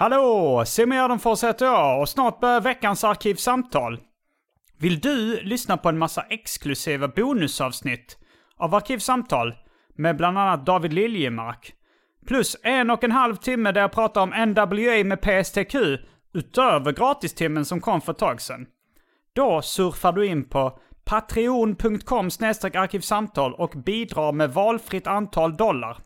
Hallå! Simon Gärdenfors heter jag och snart börjar veckans Arkivsamtal. Vill du lyssna på en massa exklusiva bonusavsnitt av Arkivsamtal med bland annat David Liljemark plus en och en halv timme där jag pratar om NWA med PSTQ utöver gratistimmen som kom för ett tag sedan. Då surfar du in på patreon.com arkivsamtal och bidrar med valfritt antal dollar.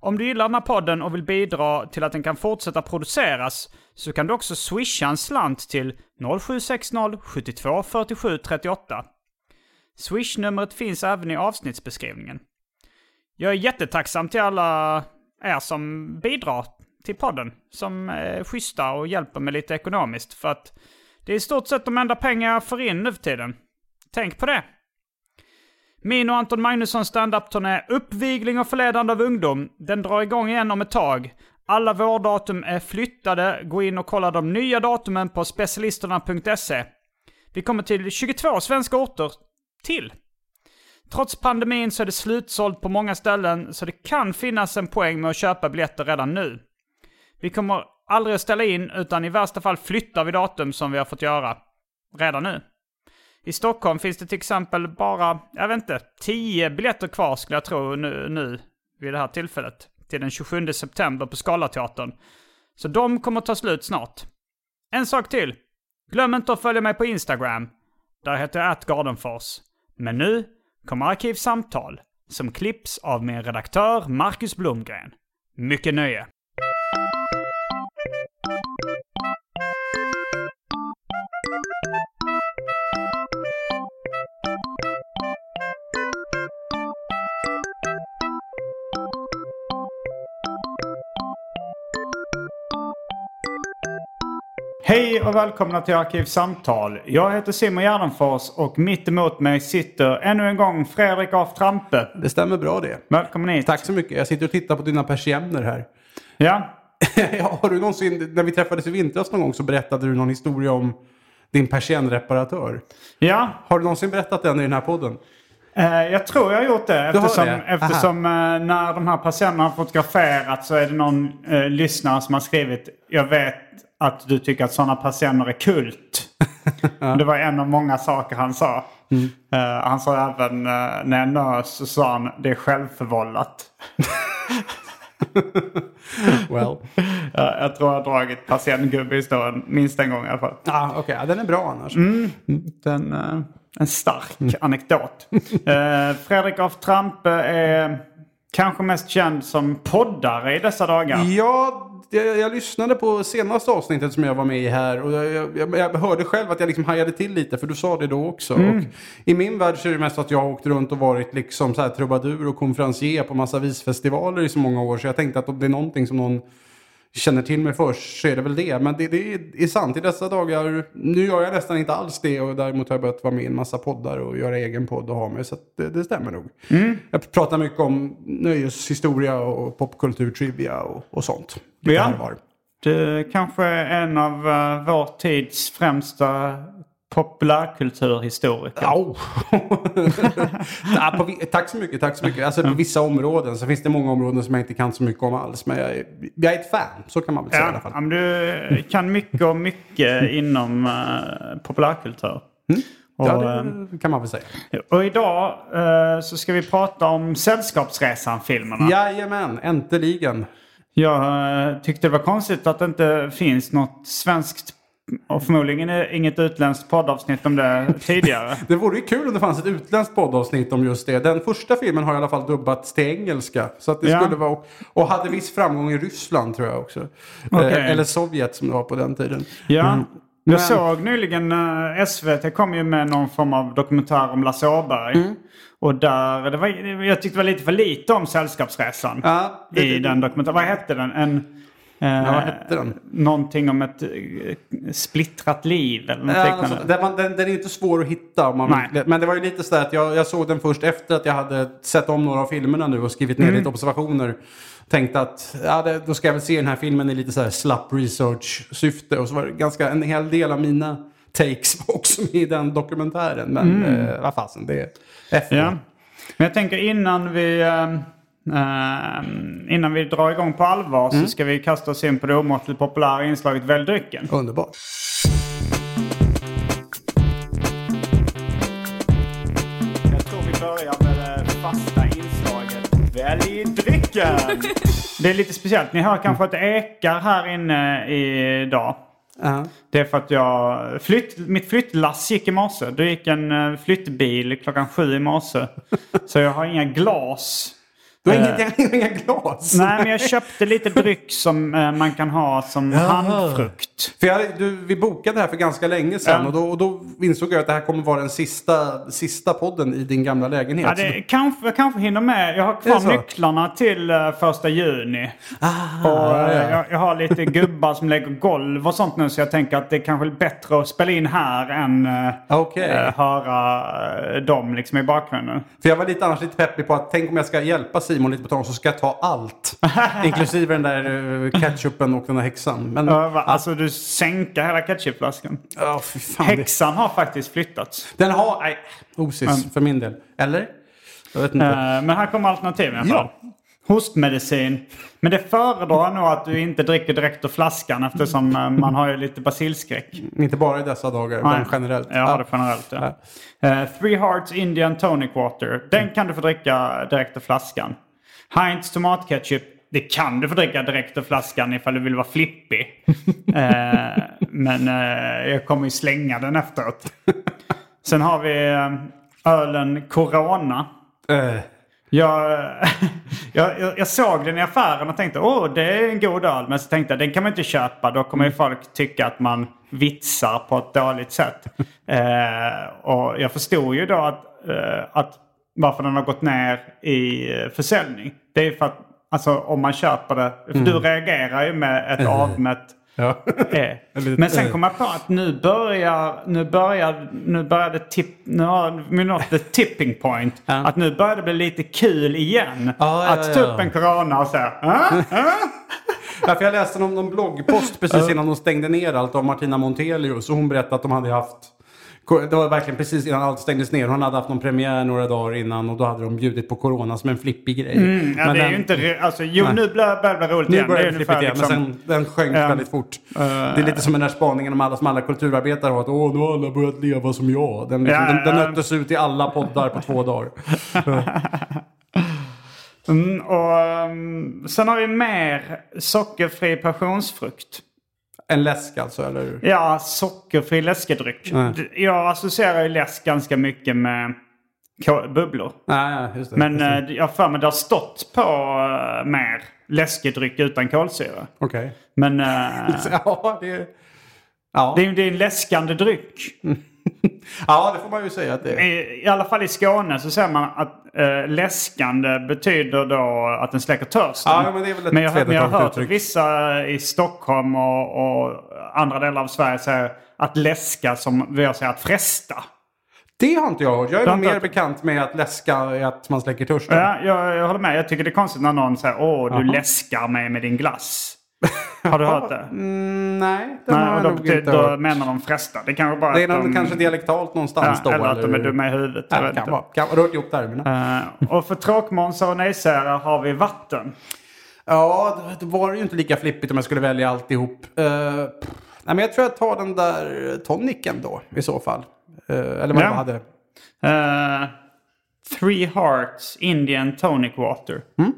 Om du gillar den här podden och vill bidra till att den kan fortsätta produceras så kan du också swisha en slant till 0760 72 47 38. Swish-numret finns även i avsnittsbeskrivningen. Jag är jättetacksam till alla er som bidrar till podden. Som är schyssta och hjälper mig lite ekonomiskt. För att det är i stort sett de enda pengar jag får in nu för tiden. Tänk på det. Min och Anton Magnussons standup-turné Uppvigling och förledande av ungdom, den drar igång igen om ett tag. Alla vårdatum är flyttade. Gå in och kolla de nya datumen på specialisterna.se. Vi kommer till 22 svenska orter till. Trots pandemin så är det slutsålt på många ställen, så det kan finnas en poäng med att köpa biljetter redan nu. Vi kommer aldrig att ställa in, utan i värsta fall flyttar vi datum som vi har fått göra. Redan nu. I Stockholm finns det till exempel bara, jag vet inte, 10 biljetter kvar skulle jag tro nu, nu vid det här tillfället. Till den 27 september på Scalateatern. Så de kommer ta slut snart. En sak till. Glöm inte att följa mig på Instagram. Där heter jag atgardenfors. Men nu kommer Arkivsamtal som klipps av min redaktör Marcus Blomgren. Mycket nöje! Hej och välkomna till Arkivsamtal. Jag heter Simon Gärdenfors och mitt emot mig sitter ännu en gång Fredrik af Trampe. Det stämmer bra det. Välkommen hit. Tack så mycket. Jag sitter och tittar på dina persienner här. Ja, Har du någonsin, när vi träffades i vintras någon gång så berättade du någon historia om din persiennreparatör. ja. Har du någonsin berättat den i den här podden? Eh, jag tror jag har gjort det. Eftersom, det? eftersom eh, när de här patienterna har fotograferats så är det någon eh, lyssnare som har skrivit Jag vet att du tycker att sådana patienter är kult. Det var en av många saker han sa. Eh, han sa även eh, när jag nös så sa han det är självförvållat. Well. Ja, jag tror jag har dragit patientgubbe-historien minst en gång i alla fall. ah, Okej, ja, den är bra annars. Den, eh, en stark anekdot. Eh, Fredrik af Trampe är kanske mest känd som poddare i dessa dagar. Ja, jag, jag lyssnade på senaste avsnittet som jag var med i här och jag, jag, jag hörde själv att jag liksom hajade till lite för du sa det då också. Och I min värld så är det mest att jag har åkt runt och varit liksom så här trubadur och konferencier på massa visfestivaler i så många år så jag tänkte att om det är någonting som någon känner till mig först så är det väl det. Men det, det är, sant i dessa dagar. Nu gör jag nästan inte alls det och däremot har jag börjat vara med i en massa poddar och göra egen podd och ha mig. Så det, det stämmer nog. Jag pratar mycket om nöjeshistoria och popkultur, trivia och, och sånt. Ja. Du kanske är en av uh, vår tids främsta populärkulturhistoriker. Ja, vi- tack så mycket, tack så mycket. Alltså på vissa områden så finns det många områden som jag inte kan så mycket om alls. Men jag är, jag är ett fan, så kan man väl säga i alla Ja, fall. ja, men du kan mycket och mycket inom uh, populärkultur. Och, Ja, eh, det kan man väl säga. och idag eh, så ska vi prata om Sällskapsresan-filmerna. Jajamän, äntligen. Jag eh, tyckte det var konstigt att det inte finns något svenskt och förmodligen är inget utländskt poddavsnitt om det tidigare. Det vore ju kul om det fanns ett utländskt poddavsnitt om just det. Den första filmen har i alla fall dubbats till engelska. Så att det Ja. skulle vara, och hade viss framgång i Ryssland tror jag också. Okej. Eh, eller Sovjet som det var på den tiden. Ja. Mm. Jag Men- såg nyligen uh, SVT kom ju med någon form av dokumentär om Lasse Åberg. Mm. Och där, det var, jag tyckte det var lite för lite om Sällskapsresan. Ja, det- I den dokumentären. Vad hette den? En, eh, vad hette den? Någonting om ett eh, splittrat liv eller något Ja, alltså, den, den, den är inte svår att hitta. Man Nej. Men det var ju lite sådär att jag, jag såg den först efter att jag hade sett om några av filmerna nu och skrivit ner Mm. lite observationer. Tänkte att ja, det, då ska jag väl se den här filmen i lite så här slapp research-syfte. Och så var det ganska en hel del av mina takes också med i den dokumentären. Men eh, vad fasen, det är F. Mm. Ja. Men jag tänker innan vi, eh, eh, innan vi drar igång på allvar Mm. så ska vi kasta oss in på det omåttligt populära inslaget Välj drycken. Underbart. Jag tror vi börjar med det fasta inslaget Välj drycken. det är lite speciellt. Ni hör kanske att det ekar här inne idag. Ja. Det är för att jag... Flytt, mitt flyttlass gick i morse. Det gick en eh, flyttbil klockan sju i morse. Så jag har inga glas. Du har Eh, inga, inga glas. Nej, men jag köpte lite dryck som eh, man kan ha som handfrukt. För jag, du, vi bokade det här för ganska länge sedan Ja. och, då, och då insåg jag att det här kommer vara den sista, sista podden i din gamla lägenhet. Ja, det, kanske, jag kanske hinner med. Jag har kvar nycklarna till uh, första juni. och, eh, jag, jag har lite gubbar som lägger golv och sånt nu så jag tänker att det är kanske är bättre att spela in här än uh, Okej. höra uh, dem liksom i bakgrunden. För jag var lite annars lite peppig på att tänk om jag ska hjälpa Simon lite på tal så ska jag ta allt. Inklusive den där uh, ketchupen och den där häxan. Men, Uh? Alltså du sänker hela ketchupflaskan. fy fan. Det, Häxan har faktiskt flyttats. den har, nej, osis för min del. Eller? Jag vet inte. Eh, men här kommer alternativen i alla fall. Ja. Hostmedicin. Men det föredrar nog att du inte dricker direkt ur flaskan eftersom eh, man har ju lite basilskräck. Inte bara i dessa dagar, Nej. utan generellt. Jag har det generellt. Ja. Eh, Three Hearts Indian Tonic Water. Den kan du få dricka direkt ur flaskan. Heinz tomatketchup. Det kan du få dricka direkt ur flaskan ifall du vill vara flippig. Eh, men eh, jag kommer ju slänga den efteråt. Sen har vi eh, ölen Corona. Eh, Jag, jag, jag, jag såg den i affären och tänkte åh det är en god öl. Men så tänkte jag den kan man inte köpa. Då kommer ju folk tycka att man vitsar på ett dåligt sätt. Eh, och jag förstod ju då att, att varför den har gått ner i eh, försäljning. Det är för att alltså, om man köper det. För du reagerar ju med ett avmätt ja. Eh. Men sen eh. kom jag på att nu börjar, nu börjar, nu börjar det tipp, nu har vi nått the tipping point. Att nu börjar det bli lite kul igen. Ja, ja, att ta ja. upp en corona och säga ah? Ja, för jag läste någon, någon bloggpost precis innan de stängde ner allt av Martina Montelius. Och hon berättade att de hade haft... Det var verkligen precis innan allt stängdes ner. Hon hade haft någon premiär några dagar innan och då hade de bjudit på corona som en flippig grej. Ja, Men det är den- ju inte, alltså, jo Nej. nu börjar det bli roligt Nu igen. börjar det är flippigt igen, liksom, men sen, den sjönk Ja. väldigt fort. det är lite som den där spaningen om alla som alla kulturarbetare har. Att åh, nu har alla börjat leva som jag. Den, liksom, Ja, den, den nöttes ut i alla poddar på två dagar. mm, och, um, sen har vi mer sockerfri passionsfrukt. En läsk alltså, eller? Ja, sockerfri läskedryck. Nej. Jag associerar ju läsk ganska mycket med bubblor. Nej, just det. Men Just det. eh, jag har för mig det har stått på eh, mer läskedryck utan kolsyra. Okej. Men eh, Ja, det... Ja. det, är, det är en läskande dryck. ja, det får man ju säga att det är. I, I alla fall i Skåne så säger man att eh, läskande betyder då att den släcker törsten. Ja, men det är väl ett men jag, men jag har hört att uttryck. vissa i Stockholm och, och andra delar av Sverige säger att läska som vi säger att fresta. Det har inte jag hört. Jag är nog mer hört- bekant med att läska är att man släcker törsten. Ja, jag, jag håller med. Jag tycker det är konstigt när någon säger åh du läskar mig med din glass. Har du hört det? Mm, nej, det har Nej, jag då, nog inte då hört. menar de fresta. Det kanske bara Det är de, kanske dialektalt någonstans ja, då. Eller att de är dumma i huvudet. vet kan vara. Kan vara. Rört ihop termerna. Eh, och för tråkmånsar och nejsägare har vi vatten. Ja, det var ju inte lika flippigt om jag skulle välja alltihop. Uh, nej, men jag tror jag tar den där toniken då i så fall. Eh, eller vad Ja. jag hade. Eh, Three Hearts Indian Tonic Water. Mm.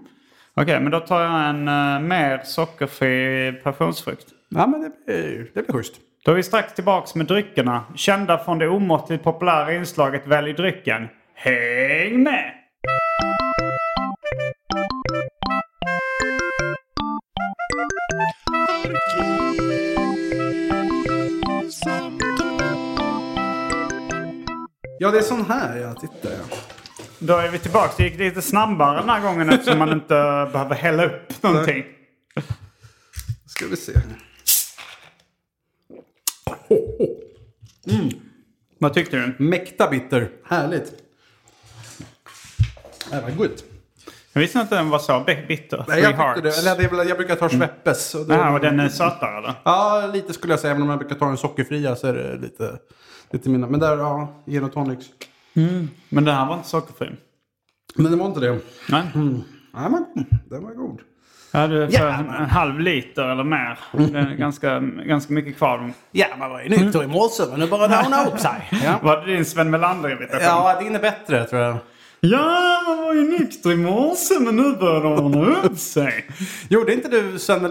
Okej, men då tar jag en eh, mer sockerfri passionsfrukt. Ja, men det blir, det blir schysst. Då är vi strax tillbaks med dryckerna. Kända från det omåttligt populära inslaget Välj drycken. Häng med! Ja, det är sån här ja. Titta ja. Då är vi tillbaks. Det gick lite snabbare den här gången eftersom man inte behöver hälla upp någonting. Ska vi se. ho. Vad tyckte du? Mäkta bitter. Härligt. Det var gott. Jag visste inte att den var så bi- bitter. Nej, jag, tyckte det, eller det är väl, jag brukar ta Schweppes. och Jaha, och den är sötare eller? Ja, lite skulle jag säga. Även om jag brukar ta den sockerfria så är det lite, lite mindre. Men där, ja, gin och tonics. Men den här var inte sockerfri. Men det var inte det. Nej. Nej, men den var god. Jag hade för Ja, en, en halv liter eller mer. Det är ganska, ganska mycket kvar. Ja, man var ju nykter i morse men nu börjar det ordna upp sig. Ja. Var det din Sven Melander-imitation? ja, din är bättre tror jag. Ja, man var ju nykter i morse men nu börjar det ordna upp sig. Gjorde inte du Sven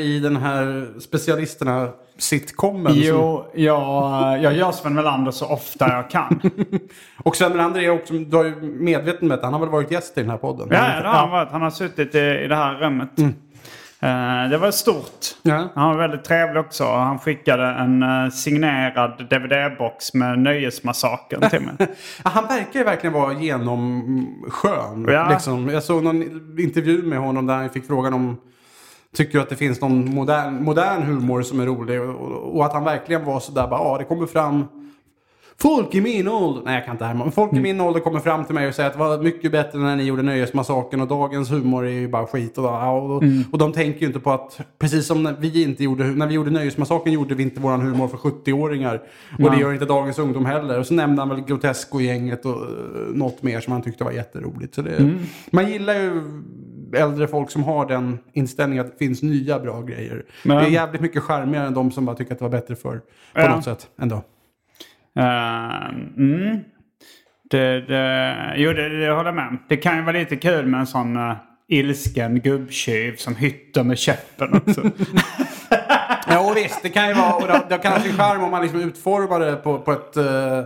i den här specialisterna sitcomen? som- Jo, jag, jag gör Sven Melander så ofta jag kan. Och Sven Melander är också, du har ju medveten med att han har väl varit gäst i den här podden? Ja, det har han varit. Han har suttit i, i det här rummet. Eh, det var stort. Ja. Han var väldigt trevlig också. Han skickade en eh, signerad DVD-box med Nöjesmassakern till mig. Han verkar ju verkligen vara genomskön. Ja. Liksom. Jag såg någon intervju med honom där han fick frågan om Tycker att det finns någon modern, modern humor som är rolig? Och, och, att han verkligen var sådär bara, ja det kommer fram Folk i min ålder, nej jag kan inte härma, men folk i min ålder kommer fram till mig och säger att det var mycket bättre när ni gjorde Nöjesmassakern och dagens humor är ju bara skit. Och, ja, och, och de tänker ju inte på att, precis som när vi inte gjorde, när vi gjorde Nöjesmassakern gjorde vi inte våran humor för 70-åringar. Och det gör inte dagens ungdom heller. Och så nämnde han väl Grotesco-gänget och uh, något mer som han tyckte var jätteroligt. Så det, Man gillar ju äldre folk som har den inställningen att det finns nya bra grejer. Men- Det är jävligt mycket charmigare än de som bara tycker att det var bättre förr. På Ja. något sätt ändå. Uh, mm. det, det, jo, det, det håller jag med om. Det kan ju vara lite kul med en sån uh, ilsken gubbtjuv som hytter med käppen också. Ja visst, det kan ju vara, och det, det kan ha sin charm om man liksom utformar det på, på ett... Uh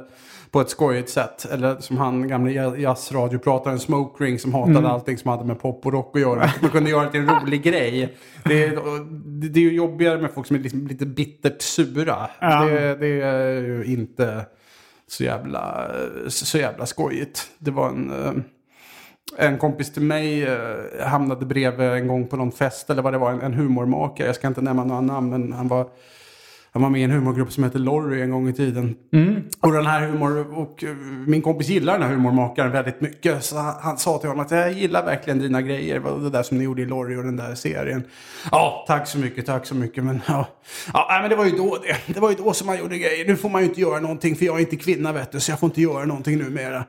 på ett skojigt sätt. Eller som han gamle ja- jazzradioprataren Smoke Ring som hatade allting som hade med pop och rock att göra. Man kunde göra det till en rolig grej. Det är, det, det är ju jobbigare med folk som är liksom lite bittert sura. Ja. Det, det är ju inte så jävla, så jävla skojigt. Det var en... eh, en kompis till mig eh, hamnade bredvid en gång på någon fest, eller vad det var, en, en humormakare. Jag ska inte nämna några namn, men han var, han var med i en humorgrupp som hette Lorry en gång i tiden. Och den här humor, och eh, min kompis gillar den här humormakaren väldigt mycket. Så han, sa till honom att jag gillar verkligen dina grejer, det där som ni gjorde i Lorry och den där serien. Ja, tack så mycket, tack så mycket, men ja. Ja, men det var ju då det. Det var ju då som man gjorde grejer. Nu får man ju inte göra någonting, för jag är inte kvinna vet du, så jag får inte göra någonting numera.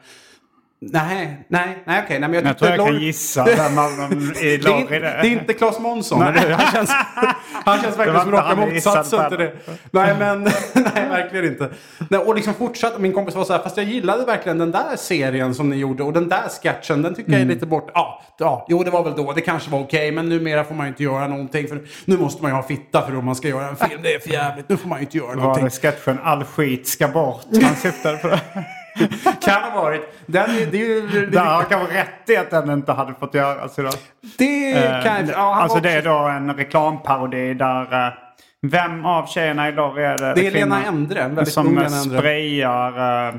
Nej, nej, nej okej. nej, men jag, jag tror jag kan Lorry- gissa vem av dem i det är, Lorry inte- det det är inte Claes Månsson. eller hur? Han känns, han känns verkligen var som raka motsatsen till det. Nej, men nej, verkligen inte. Nej, och liksom fortsatte. Min kompis var så här, fast jag gillade verkligen den där serien som ni gjorde och den där sketchen, den tycker jag är Mm. lite bort. Ja, ja, jo det var väl då, det kanske var okej, men numera får man ju inte göra någonting. För nu måste man ju ha fitta för om man ska göra en film. Det är för jävligt. Nu får man ju inte göra Var någonting. det sketchen All skit ska bort han syftade på? Det? Kan ha varit. Den, det, är ju- det, Där har kanske rätt i att den inte hade fått göras idag. det Eh, kan ja, alltså det är då en reklamparodi där... eh, vem av tjejerna i Lorry är det? Det är Lena Endre, en väldigt Som ung Lena Endre. sprayar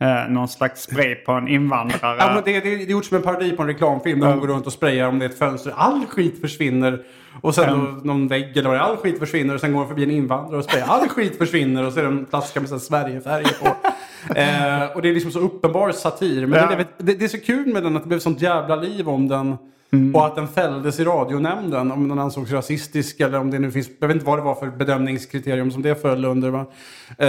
eh, någon slags spray på en invandrare. Ja, men det, det, det är gjort som en parodi på en reklamfilm där hon går runt och sprayar om det är ett fönster. All skit försvinner. Och sen då, någon vägg eller vad det är. All skit försvinner och sen går hon förbi en invandrare och sprayar. All skit försvinner och så är det en flaska med Sverigefärger på. eh, och det är liksom så uppenbar satir. Men Ja. det, det, det är så kul med den att det blev sånt jävla liv om den. Mm. Och att den fälldes i radionämnden. Om den ansågs rasistisk eller om det nu finns. Jag vet inte vad det var för bedömningskriterium som det föll under. Va? Eh,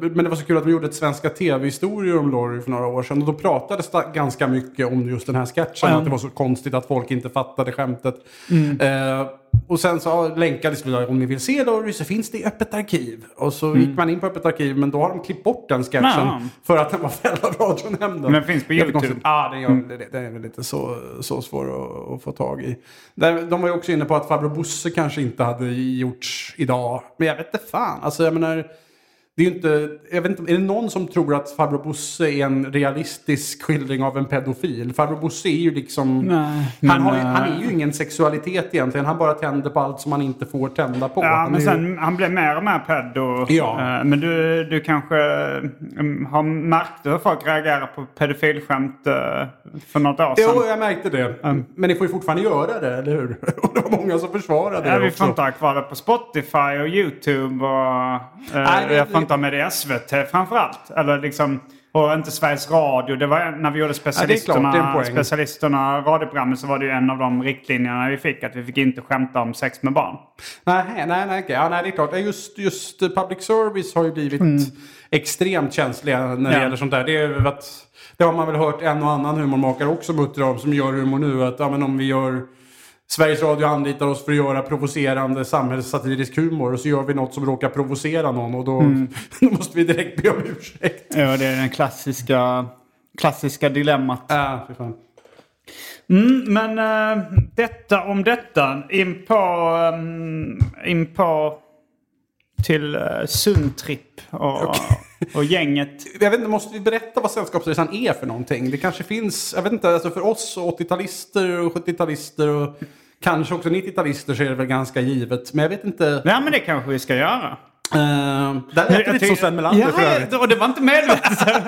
men det var så kul att de gjorde ett svenska tv-historier om Lorry för några år sedan. Och då pratades det ganska mycket om just den här sketchen. Ja. Att det var så konstigt att folk inte fattade skämtet. Mm. Eh, och sen så länkades vi om ni vill se Lorry så finns det i öppet arkiv. Och så gick man in på öppet arkiv men då har de klippt bort den sketchen Ja. för att den var fälld av radionämnden. Men den finns på YouTube. Ja, den, gör, det, den är väl inte så, så svår att, att få tag i. De var ju också inne på att farbror Bosse kanske inte hade gjorts idag. Men jag vet inte fan. Alltså jag menar... Det är inte, jag vet inte, är det någon som tror att farbror Bosse är en realistisk skildring av en pedofil? Farbror Bosse är ju liksom... Nej, han, har han eh, är ju ingen sexualitet egentligen. Han bara tänder på allt som han inte får tända på. Ja, han men ju- sen han blev mer och mer pedo. Ja. Eh, Men du, du kanske mm, har märkt hur folk reagerar på pedofilskämt eh, för något år sedan? Jo, jag märkte det. Men ni får ju fortfarande göra det, eller hur? Och det var många som försvarade Ja, det vi också. får inte ha kvar det på Spotify och YouTube och... Eh, Nej, det- inte ha med det i SVT framförallt. Eller liksom... Och inte Sveriges Radio. Det var när vi gjorde klart, specialisterna, en poäng. specialisterna radioprogrammet så var det ju en av de riktlinjerna vi fick. Att vi fick inte skämta om sex med barn. Nej, nej, nej, ja, nej, det är klart. Ja, Just, just eh, public service har ju blivit extremt känsliga när det Mm. Ja. gäller sånt där. Det, är att, det har man väl hört en och annan humormakare också muttra om som gör humor nu. Att ja, men om vi gör Sveriges Radio anlitar oss för att göra provocerande samhällssatirisk humor och så gör vi något som råkar provocera någon och då, Mm. då måste vi direkt be om ursäkt. Ja, det är den klassiska, klassiska dilemmat. Ja, fy fan. Mm, men eh, detta om detta. In på, um, in på till uh, Sundtripp och, och gänget. Jag vet inte, måste vi berätta vad Sällskapsresan är för någonting? Det kanske finns, jag vet inte, alltså för oss 80-talister och 70-talister och kanske också 90-talister så är det väl ganska givet. Men jag vet inte. Ja, men det kanske vi ska göra. Uh, där lät det lite som Sven Melander ja, för övrigt. och det var inte medvetet.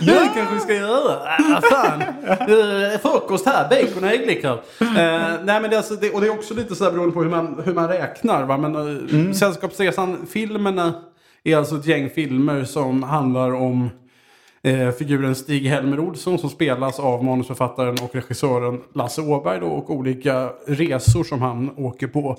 Ja, det kanske vi ska göra. Ah, fan. Uh, frukost här, bacon och ägglikör. Uh, nej, men det, är alltså, det, och det är också lite så här beroende på hur man, hur man räknar. Va? Men uh, Sällskapsresan-filmerna är alltså ett gäng filmer som handlar om eh, figuren Stig-Helmer Olsson som spelas av manusförfattaren och regissören Lasse Åberg då, och olika resor som han åker på.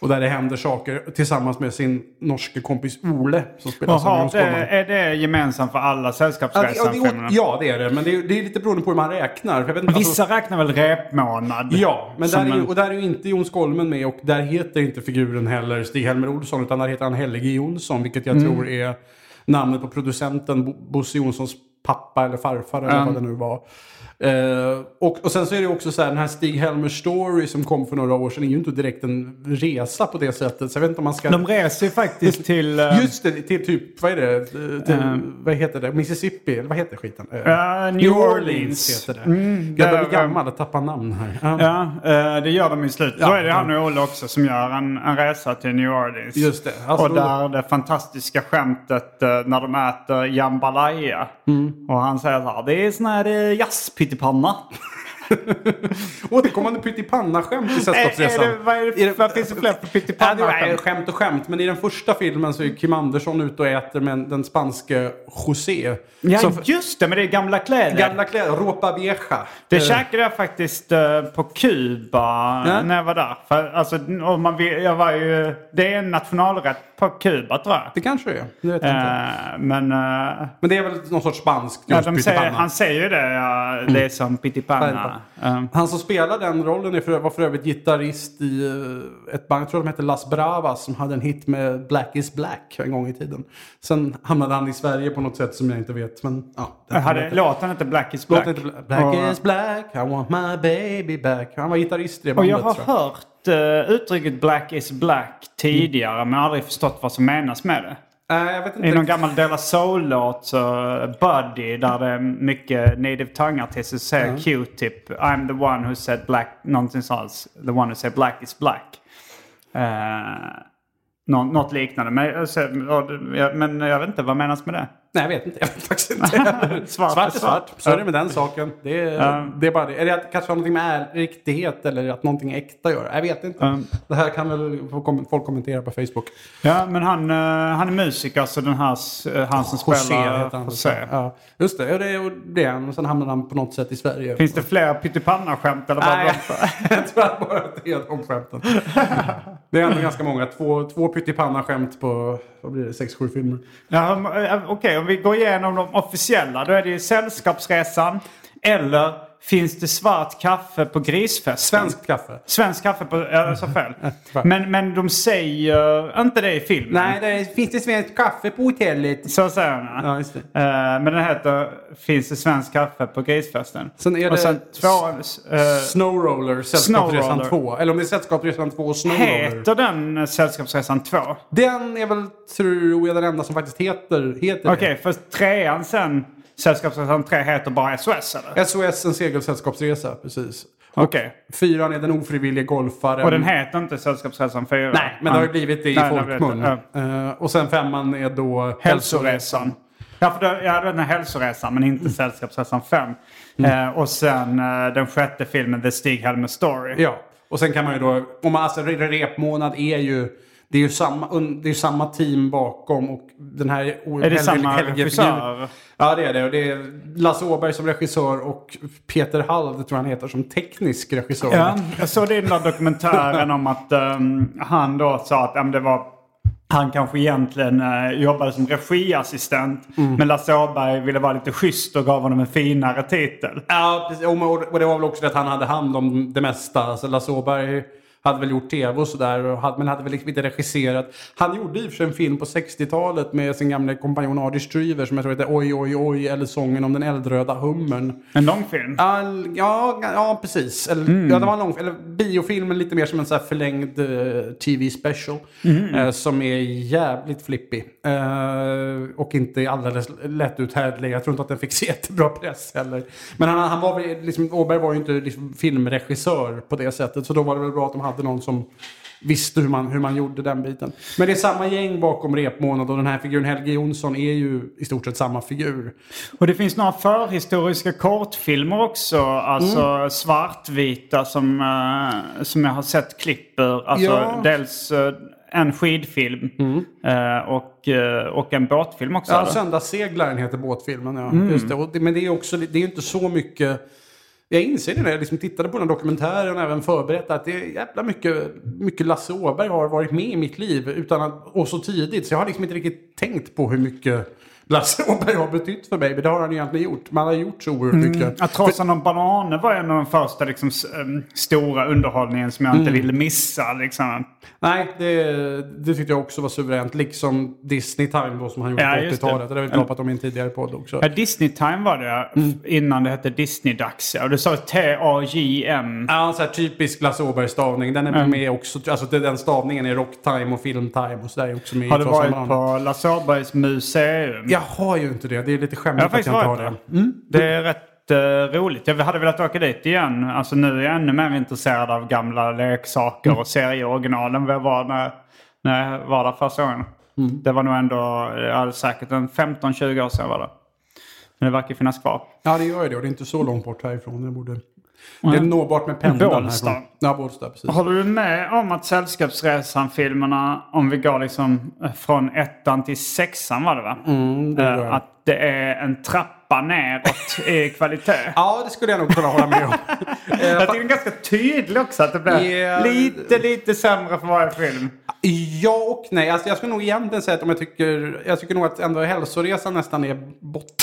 Och där det händer saker tillsammans med sin norske kompis Ole som spelas av Jaha, det, är det gemensamt för alla Sällskapsresan-filmerna? ja, det är det. Men det är, det är lite beroende på hur man räknar. Inte, Vissa alltså, räknar väl repmånad? ja, men där är, en- och där är ju inte Jon Skolmen med och där heter inte figuren heller Stig-Helmer Olsson utan där heter han Helge Jonsson vilket jag Mm. tror är namnet på producenten Bo- Bosse Jonssons pappa eller farfar eller vad det nu var. Eh, och, och sen så är det också så här, den här Stig-Helmer Story som kom för några år sedan är ju inte direkt en resa på det sättet. Så jag vet inte om man ska... De reser ju faktiskt till... eh, Just det, till typ, vad är det? Till, vad heter det? Mississippi? Eller vad heter skiten? Eh, Ja, New Orleans. heter det. Mm, jag börjar bli gammal och tappa namn här. Ja. Ja, eh, det gör de i slutet. Ja, Då är det han och Olle också som gör en, en resa till New Orleans. Just det. Alltså, och där det fantastiska skämtet eh, när de äter jambalaya. Mm. Och han säger så här, det är sån här uh, jazzpyttipanna. Återkommande pyttipanna-skämt i Är, Sällskapsresan. är det, vad, är det, vad finns det fler för Ja, det pyttipanna? är skämt och skämt, men i den första filmen så är Kim Andersson ute och äter med den spanske José. Ja, Som- just det, men det är gamla kläder. Gamla kläder, ropa vieja. Det Eh, käkade jag faktiskt eh, på Kuba Ja. när jag var där. För, alltså, man jag var ju, det är en nationalrätt på Kuba tror jag. Det kanske det är. Det vet jag inte. Eh, men uh, Men det är väl någon sorts spanskt ja, de säger, han säger ju det, ja, det är som pyttipanna. Eh, Han som spelar den rollen är för, var för övrigt gitarrist i eh, ett band, jag tror de hette Las Bravas, som hade en hit med Black is Black en gång i tiden. Sen hamnade han i Sverige på något sätt som jag inte vet. Men, ja, hade, låten inte Black is Black. Heter Black och, is Black, I want my baby back. Han var gitarrist i det och bandet. jag har tror hört uh, uttrycket Black is Black tidigare men aldrig förstått vad som menas med det. Nej, jag vet inte. I någon gammal Della Soul-låt så Buddy där det är mycket native tongue-artister säger Q-tip I'm the one who said black, någonting sånt. The one who said black is black. Uh, nå, något liknande. Men, jag- men jag vet inte, vad menas med det? Nej, jag vet inte. Jag vet faktiskt inte. Svart svart är svart. Så är det med den saken. Det är, det är bara det. Är det att kanske har någonting med riktighet eller att någonting är äkta göra? Jag vet inte. Mm. Det här kan väl folk kommentera på Facebook. Ja, men han, eh, han är musiker så den här, eh, han som spelar heter han. José. Ja, just det. Och det, och det är han. Och sen hamnade han på något sätt i Sverige. Finns det fler pyttipanna-skämt eller bara Nej, jag tror bara att det är de skämten. Det är ändå ganska många. Två, två pyttipanna-skämt på, vad blir det, sex, sju filmer. Ja, Okej, okay, Okej, om vi går igenom de officiella. Då är det ju Sällskapsresan eller finns det svart kaffe på grisfesten? Svenskt kaffe. Svenskt kaffe på... Jag sa fel. men, men de säger inte det i filmen. Nej, det finns det svenskt kaffe på hotellet? Så säger han. Ja, just det. Eh, men den heter Finns det svenskt kaffe på grisfesten? Sen är Och det sen två... eh, Snowroller, Sällskapsresan Snowroller. 2. Eller om det är Sällskapsresan 2 och Snowroller. heter den Sällskapsresan 2? Den är väl, tror jag, den enda som faktiskt heter, heter Okej, för trean sen, Sällskapsresan 3 heter bara SOS eller? SOS, en segelsällskapsresa, precis. Okej. Fyran är den ofrivillige golfaren. Och den heter inte Sällskapsresan 4? Nej, men det har ju blivit det i Nej, folkmun. det. Eh, och sen femman är då Hälsoresan. Ja, för det, ja, den här hälsoresan men inte Sällskapsresan 5. Mm. Eh, och sen eh, den sjätte filmen The Stig-Helmer Story. Ja, och sen kan man ju då, om man, alltså re- repmånad är ju, det är ju samma, det är samma team bakom och den här Är det samma Helge- regissör? Ja det är det. Och det är Lasse Åberg som regissör och Peter Hall, det tror jag han heter, som teknisk regissör. Ja, jag såg den där dokumentären om att ehm, han då sa att um, det var han kanske egentligen eh, jobbade som regiassistent. Mm. Men Lasse Åberg ville vara lite schysst och gav honom en finare titel. Ja, precis. Och och det var väl också det att han hade hand om det mesta. Alltså Lasse Åberg hade väl gjort tv och sådär, men hade väl liksom inte regisserat. Han gjorde i och för sig en film på 60-talet med sin gamla kompanjon Adi Stryver som jag tror heter Oj, oj, oj, eller Sången om den eldröda hummern. En långfilm. All, ja, ja, precis. Eller, ja, det var en lång, eller biofilmen lite mer som en så förlängd eh, TV special. eh, som är jävligt flippig. Eh, och inte alldeles lättuthärdlig. Jag tror inte att den fick så jättebra press heller. Men han, han var väl, liksom, Åberg var ju inte liksom, filmregissör på det sättet. Så då var det väl bra att de hade någon som visste hur man, hur man gjorde den biten. Men det är samma gäng bakom repmånad och den här figuren Helge Jonsson är ju i stort sett samma figur. Och det finns några förhistoriska kortfilmer också. Alltså Mm. svartvita som, eh, som jag har sett klipp ur. Alltså Ja. Dels eh, en skidfilm eh, och, eh, och en båtfilm också. Ja, eller? Söndagsseglaren heter båtfilmen. Ja. Mm. Just det. Och det. Men det är också det är inte så mycket... Jag inser det när jag liksom tittade på den dokumentären och även förberett att det är jävla mycket, mycket Lasse Åberg har varit med i mitt liv. Utan att, och så tidigt. Så jag har liksom inte riktigt tänkt på hur mycket Lasse Åberg har betytt för mig. Men det har han egentligen gjort. Man har gjort så oerhört Mm. mycket. Att Trasan och bananer var en av de första liksom, stora underhållningen som jag Mm. inte ville missa. Liksom. Nej, det, det tyckte jag också var suveränt. Liksom Disney Time då som han gjorde Ja, på just det. 80-talet. Det har vi pratat om i en tidigare podd också. Ja, Disney Time var det Mm. innan det hette Disney-dags. Ja. Och du sa T-A-J-M. Ja, så här typisk Lasse Åberg-stavning. Den är med också. Alltså den stavningen är Rocktime och Filmtime och sådär. är också med Har du varit på Lasse Åbergs museum? Jag har ju inte det. Det är lite Jag skämmigt har att jag inte har varit det. Mm. Det är rätt eh, roligt. Jag hade velat åka dit igen. Alltså nu är jag ännu mer intresserad av gamla leksaker Mm. och serieoriginal än vad jag var när, när jag var där första gången. Mm. Det var nog ändå ja, säkert en 15-20 år sedan jag var där. Men det verkar finnas kvar. Ja, det gör ju det. Och det är inte så långt bort härifrån. Det, borde... det är nåbart med pendeln Bålsta. härifrån. Ja, Bålsta. Precis. Håller du med om att Sällskapsresan-filmerna, om vi går liksom eh, från ettan till sexan var det va? Mm, det Eh, jag. att det är en trappa neråt i kvalitet. Ja, det skulle jag nog kunna hålla med om. Jag tycker det är ganska tydligt också att det blir Ja. lite, lite sämre för varje film. Ja och nej. Alltså, jag skulle nog egentligen säga att om jag tycker... Jag tycker nog att ändå hälsoresan nästan är botten.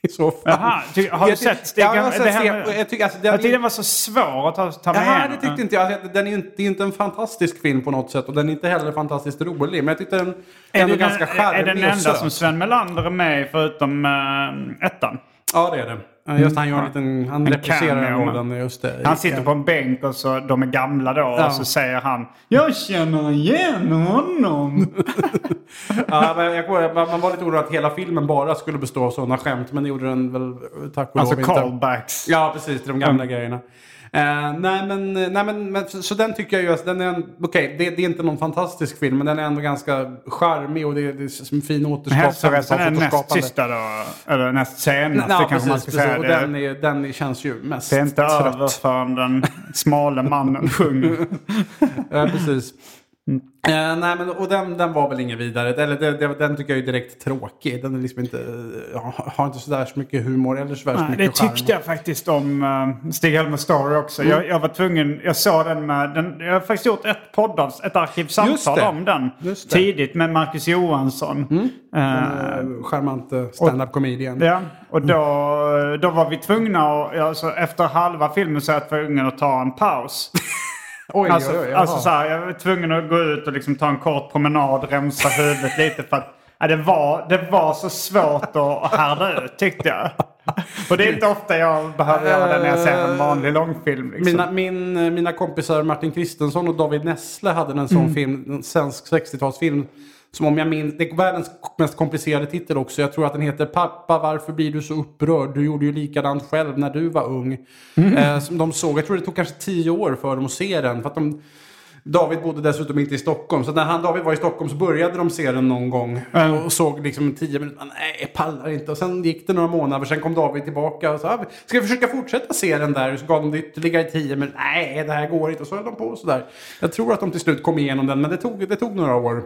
I så fall. Jaha, ty, har du sett Stig? Ja, jag det här tycker alltså, den jag tyckte den var så svår att ta, ta med igenom. det tyckte inte jag. Alltså, Den är inte, det är inte en fantastisk film på något sätt och den är inte heller fantastiskt rolig. Men jag tyckte den Är ändå det ganska den, charmig är den enda som Sven Melander är med i förutom uh, ettan? Ja, det är det. Just han gör en liten... Han En cameo, rollen. Just det. Han sitter på en bänk och så, de är gamla då Ja. och så säger han Jag känner igen honom. Ja, men jag, kommer man man var lite orolig att hela filmen bara skulle bestå av sådana skämt. Men det gjorde den väl tack och alltså lov inte. callbacks. Ja, precis. Till de gamla grejerna. Eh, nej, men, nej men, men så, den tycker jag ju, att den är en, okej, det, det är inte någon fantastisk film, men den är ändå ganska charmig och det, det är som en fin återskapande. Hälsoresan är näst sista då. Eller näst senaste kanske man precis. ska precis. säga. Och Det, den, är, den känns ju mest det är inte trött. över förrän den smale mannen sjunger. Ja, precis. Eh, nej, men, och den, den var väl ingen vidare. Eller det, det, den tycker jag är direkt tråkig. Den är liksom inte, ja, har inte sådär så mycket humor eller så värst Nej, mycket det tyckte jag faktiskt om uh, Stig-Helmer Story också. Jag, jag var tvungen, jag såg den med, den, jag har faktiskt gjort ett poddavs, ett arkivsamtal om den. Tidigt med Marcus Johansson. Eh, Eh, charmant eh, stand-up comedian. Ja, och då, då var vi tvungna att, alltså, efter halva filmen så är jag tvungen att ta en paus. Oj, Alltså, oj, oj. alltså så här, jag var tvungen att gå ut och liksom ta en kort promenad, rensa huvudet lite för att ja, det, var, det var så svårt att härda ut tyckte jag. Och det är inte ofta jag behöver göra det när jag ser en vanlig långfilm. Liksom. Mina, min, eh, mina kompisar Martin Kristensson och David Nessle hade en sån Mm. film, en svensk 60-talsfilm. Som om jag minns, det är världens mest komplicerade titel också. Jag tror att den heter Pappa varför blir du så upprörd? Du gjorde ju likadant själv när du var ung. Mm. Eh, som de såg, jag tror det tog kanske tio år för dem att se den. För att de, David bodde dessutom inte i Stockholm. Så när han, David var i Stockholm så började de se den någon gång. Och såg liksom tio minuter. Nej, jag pallar inte. Och sen gick det några månader. Sen kom David tillbaka och sa, "Ah, ska vi försöka fortsätta se den där? Så gav de det ytterligare tio minuter. Nej, det här går inte. Och så höll de på sådär. Jag tror att de till slut kom igenom den. Men det tog, det tog några år.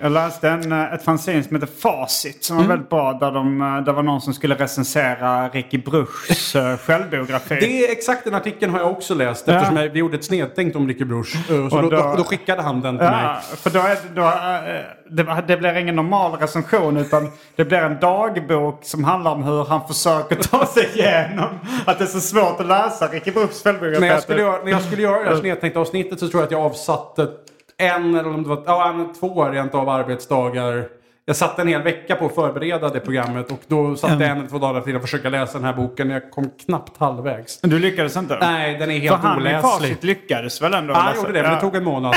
Jag läste en, eh, ett fanzine som heter Facit som var Mm. väldigt bra. Där, de, eh, där var någon som skulle recensera Ricky Bruchs eh, självbiografi. Det är exakt den artikeln har jag också läst. Eftersom jag, vi gjorde ett snedtänkt om Ricky Bruch. Så Och då, då- då, skickade han den till mig. Ja, för då är, då, eh, det, det blir ingen normal recension utan det blir en dagbok som handlar om hur han försöker ta sig igenom att det är så svårt att läsa Ricky Bruchs självbiografi. När jag skulle göra, när jag skulle göra det här snedtänkta avsnittet så tror jag att jag avsatte en eller om det var ja, en, två rent av arbetsdagar. Jag satt en hel vecka på att förbereda det programmet och då satt jag en eller två dagar till att försöka läsa den här boken. Jag kom knappt halvvägs. Du lyckades inte? Nej, den är För helt han i oläslig. Lyckades väl ändå? Ja, han gjorde det, men det tog en månad.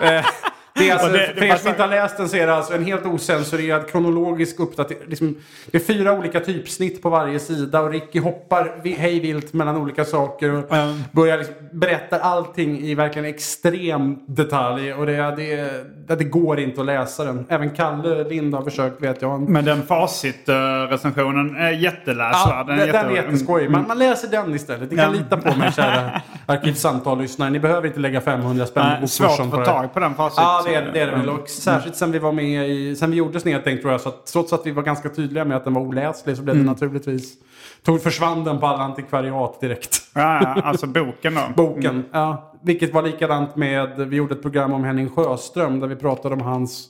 Det är alltså, det- för er som inte har läst den så är det alltså en helt osensurerad kronologisk uppdatering. Liksom, det är fyra olika typsnitt på varje sida och Ricky hoppar hej vilt mellan olika saker och Mm. börjar liksom berätta allting i verkligen extrem detalj. Och det, det, det, går inte att läsa den. Även Kalle Lind har försökt vet jag. Men den Facit-recensionen är jätteläsvärd. Ja, den, den är jätte- jätteskojig. Man, man läser den istället. Ni kan Ja. lita på mig kära Arkivsamtal-lyssnare. Ni behöver inte lägga 500 spänn på svårt att få tag på den Facit. Ja, det är det, är det väl. Och särskilt sen vi var med i, sen vi gjorde Snedtänkt tror jag. Så att trots att vi var ganska tydliga med att den var oläslig så blev Mm. det naturligtvis... Tog, försvann den på alla antikvariat direkt. Ja, ja, alltså boken då. Boken. Ja, vilket var likadant med, vi gjorde ett program om Henning Sjöström där vi pratade om hans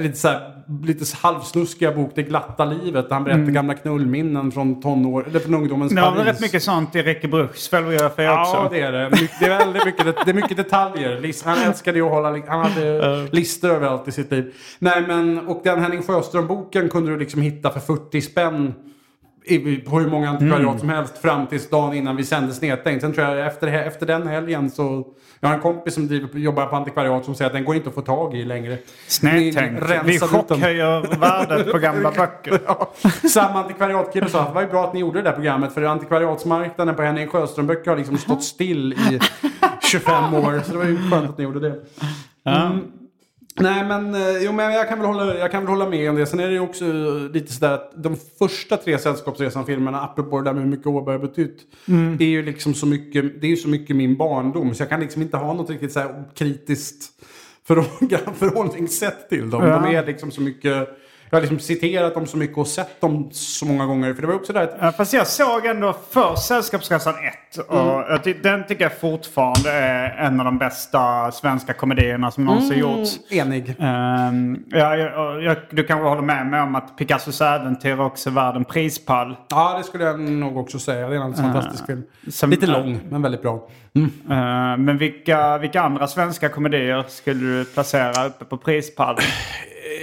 lite, så här, lite halvsnuskiga bok Det glatta livet. Där han berättar gamla knullminnen från tonår, eller från ungdomens Mm. Det Paris. rätt mycket sånt i Ricky Bruchs självbiografi också. Ja, det är det. My- Det är väldigt mycket, det är mycket detaljer. Han älskade ju att hålla, han hade listor överallt i sitt liv. Nej, men, och den Henning Sjöström-boken kunde du liksom hitta för 40 spänn på hur många antikvariat Mm. som helst fram tills dagen innan vi sände Snedtänkt. Sen tror jag efter, efter den helgen så... Jag har en kompis som driver, jobbar på antikvariat som säger att den går inte att få tag i längre. Snedtänkt. Ni Vi chockhöjer värdet på gamla böcker. Ja, samma antikvariatkille sa att det var ju bra att ni gjorde det där programmet för antikvariatsmarknaden på Henning Sjöström-böcker har liksom stått still i 25 år. Så det var ju skönt att ni gjorde det. Mm. Nej men, eh, jo, men jag, kan väl hålla, jag kan väl hålla med om det. Sen är det ju också lite sådär att de första tre Sällskapsresan-filmerna, apropå det där med hur mycket Åberg har betytt. Det är ju liksom så mycket, det är ju så mycket min barndom. Så jag kan liksom inte ha något riktigt så här kritiskt förhåll- förhållningssätt till dem. De är liksom så mycket, jag har liksom citerat dem så mycket och sett dem så många gånger. För det var också där att Ja, fast jag såg ändå för Sällskapsresan 1. Och Mm. ty- den tycker jag fortfarande är en av de bästa svenska komedierna som någonsin Mm. gjorts. enig. Ehm, ja, jag, jag, du kanske håller med mig om att Picassos äventyr också är värd en prispall. Ja, det skulle jag nog också säga. Det är en alldeles fantastisk film. som- Lite lång, men väldigt bra. Ehm, men vilka, vilka andra svenska komedier skulle du placera uppe på prispallen?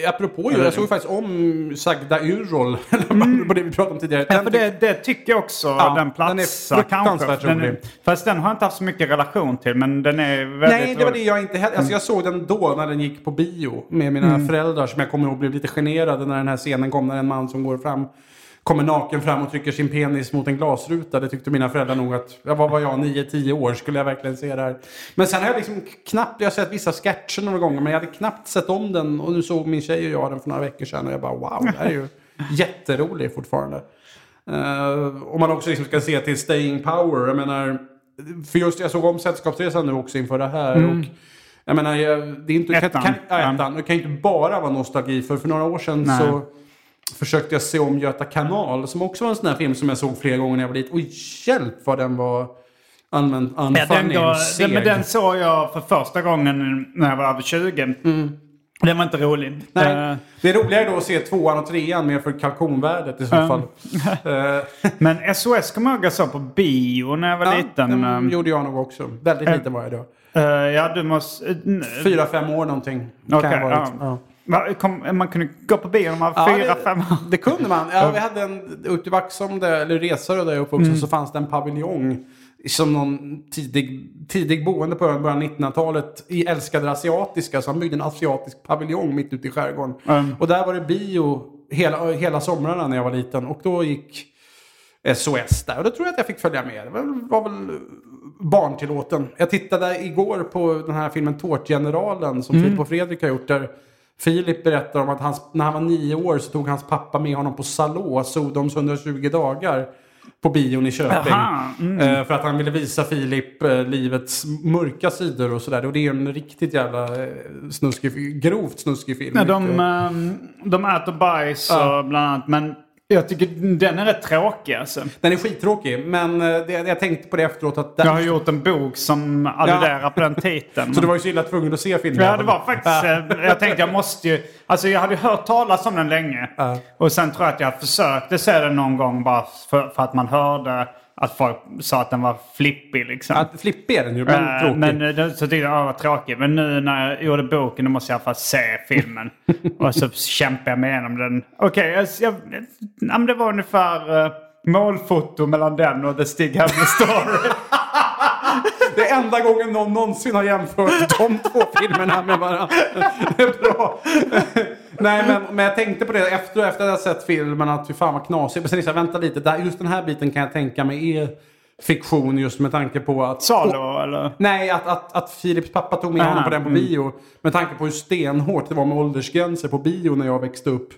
Eh, Apropå ju, jag såg faktiskt om Sagda Yrrol. Eller på det vi pratade om tidigare. Ja, för det, det tycker jag också Ja, den platsar kanske. Den är, fast den har jag inte haft så mycket relation till. Men den är väldigt Nej, det var det jag inte heller. Alltså jag såg den då när den gick på bio med mina föräldrar som jag kommer ihåg blev lite generade när den här scenen kom. När en man som går fram, kommer naken fram och trycker sin penis mot en glasruta. Det tyckte mina föräldrar nog att, ja, vad var jag, 9-10 år, skulle jag verkligen se det här. Men sen har jag liksom knappt, jag har sett vissa sketcher några gånger men jag hade knappt sett om den. Och nu såg min tjej och jag den för några veckor sedan och jag bara wow, det här är ju jätterolig fortfarande. Uh, om man också liksom ska se till staying power. Jag menar, för just jag såg om Sällskapsresan nu också inför det här. Och Jag menar, det är inte, Ettan. Kan, kan, ja, ettan. Det kan inte bara vara nostalgi. För för några år sedan Nej. så försökte jag se om Göta kanal. Som också var en sån här film som jag såg flera gånger när jag var liten. Och hjälp vad den var allmänt Ja, den, seg. men den såg jag för första gången när jag var över 20. Den var inte rolig. Mm. Nej, Eh, det är roligare då att se tvåan och trean mer för kalkonvärdet i så fall. Eh, men SOS kommer jag ihåg jag såg på bio när jag var ja, liten. den Eh, gjorde jag nog också. Väldigt liten var jag då. eh, ja, du måste... Fyra, fem år någonting. kan Kom, man kunde gå på bio när man var Ja, fyra, det, fem år. Det kunde man. Ja, vi hade en, ute i Vaxholm, där, eller Resare där är uppvuxen, Mm. så fanns det en paviljong. Som någon tidig, tidig boende på ön, början av 1900-talet, i älskade asiatiska. Så han byggde en asiatisk paviljong mitt ute i skärgården. Mm. Och där var det bio hela, hela somrarna när jag var liten. Och då gick SOS där. Och då tror jag att jag fick följa med. Det var, var väl barntillåten. Jag tittade igår på den här filmen Tårtgeneralen som Filip och Fredrik har gjort. Där Filip berättar om att hans, när han var nio år så tog hans pappa med honom på Salå, Sodoms 120 dagar. På bion i Köping. Aha, Eh, för att han ville visa Filip eh, livets mörka sidor och sådär. Och det är en riktigt jävla eh, snuskig, grovt snuskig film. Ja, de, ehm, de äter bajs Ja. och bland annat. Men jag tycker den är rätt tråkig alltså. Den är skittråkig, men eh, det, jag tänkte på det efteråt att... Jag har gjort en bok som alluderar på den titeln. Så du var ju så illa tvungen att se filmen? Ja, det var faktiskt... eh, Jag tänkte jag måste ju... Alltså jag hade hört talas om den länge. Ja. Och sen tror jag att jag försökte se den någon gång bara för, för att man hörde att folk sa att den var flippig liksom. Ja, flippig är den ju, men Eh, tråkig. Men eh, då- så tyckte jag att det var tråkigt. Men nu när jag gjorde boken då måste jag i alla fall se filmen. och så kämpade jag mig igenom den. Okej, jag, jag, ja, men det var ungefär uh, målfoto mellan den och The Stig Hammer Story. Det är enda gången någon någonsin har jämfört de två filmerna med varandra. Det är bra. Nej, men, men jag tänkte på det efter, efter att jag sett filmen att fy fan vad knasigt. Men sen jag vänta lite, där, just den här biten kan jag tänka mig är fiktion just med tanke på att... Salo eller? Nej, att, att, att Philips pappa tog med Aha, honom på den på mm. bio. Med tanke på hur stenhårt det var med åldersgränser på bio när jag växte upp.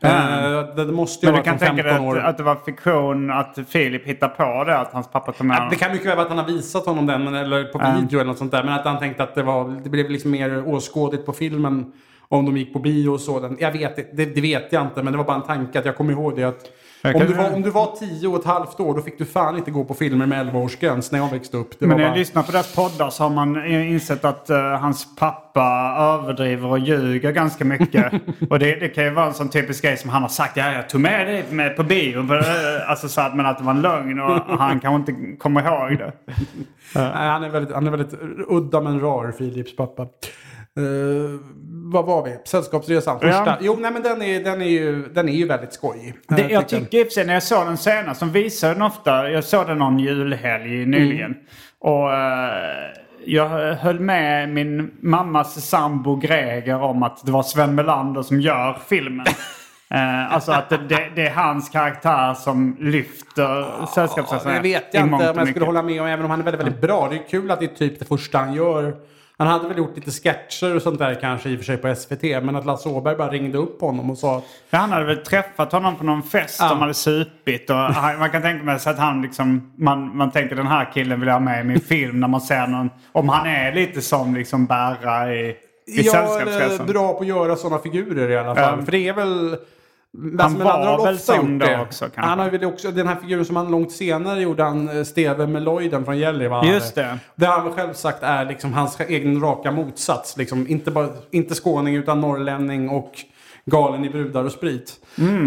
Eh, det, måste ju Men du kan tänka 15 dig att, att det var fiktion att Filip hittade på det, att hans pappa tog med honom. det kan mycket väl vara att han har visat honom den eller på Ja. video eller något sånt där. Men att han tänkte att det, var, det blev liksom mer åskådligt på filmen om de gick på bio och så. Den- Jag vet det, det vet jag inte men det var bara en tanke att jag kommer ihåg det. Att om, du var, om du var tio och ett halvt år då fick du fan inte gå på filmer med 11-årsgräns när jag växte upp. Det Men när jag bara, lyssnar på deras poddar så har man insett att eh, hans pappa överdriver och ljuger ganska mycket. och det, det kan ju vara en sån typisk grej som han har sagt. Ja, jag tog med dig med på bio. Alltså så att, men att det var en lögn och han kanske inte kommer ihåg det. nej, han, är väldigt, han är väldigt udda men rar, Philips pappa. Uh, vad var vi? Sällskapsresan, första. Ja. Jo, nej men den är, den är, ju, den är ju väldigt skojig. Det, Eh, jag tycker i och för sig när jag såg den senast, de visar den ofta. Jag såg den någon julhelg nyligen. Och eh, jag höll med min mammas sambo Greger om att det var Sven Melander som gör filmen. Eh, alltså att det, det, är hans karaktär som lyfter Sällskapsresan. Det vet jag inte om jag skulle hålla med om, även om han är väldigt, väldigt bra. Det är kul att det är typ det första han gör. Han hade väl gjort lite sketcher och sånt där kanske i och för sig på SVT. Men att Lasse Åberg bara ringde upp honom och sa Ja, han hade väl träffat honom på någon fest. Ja. De hade supit. Och man kan tänka så att han liksom... Man, man tänker den här killen vill jag ha med i min film. När man ser någon... Om han är lite som liksom bära i, i Sällskapsresan. bra på att göra sådana figurer i alla fall. Ja. För det är väl... Han var väl ofta sån då också, kanske. Han har väl också, den här figuren som han långt senare gjorde, han eh, Steve Meloiden från Gällivare. Just det. Det har han väl själv sagt är liksom hans egen raka motsats. Liksom, inte, bara, inte skåning utan norrlänning och galen i brudar och sprit.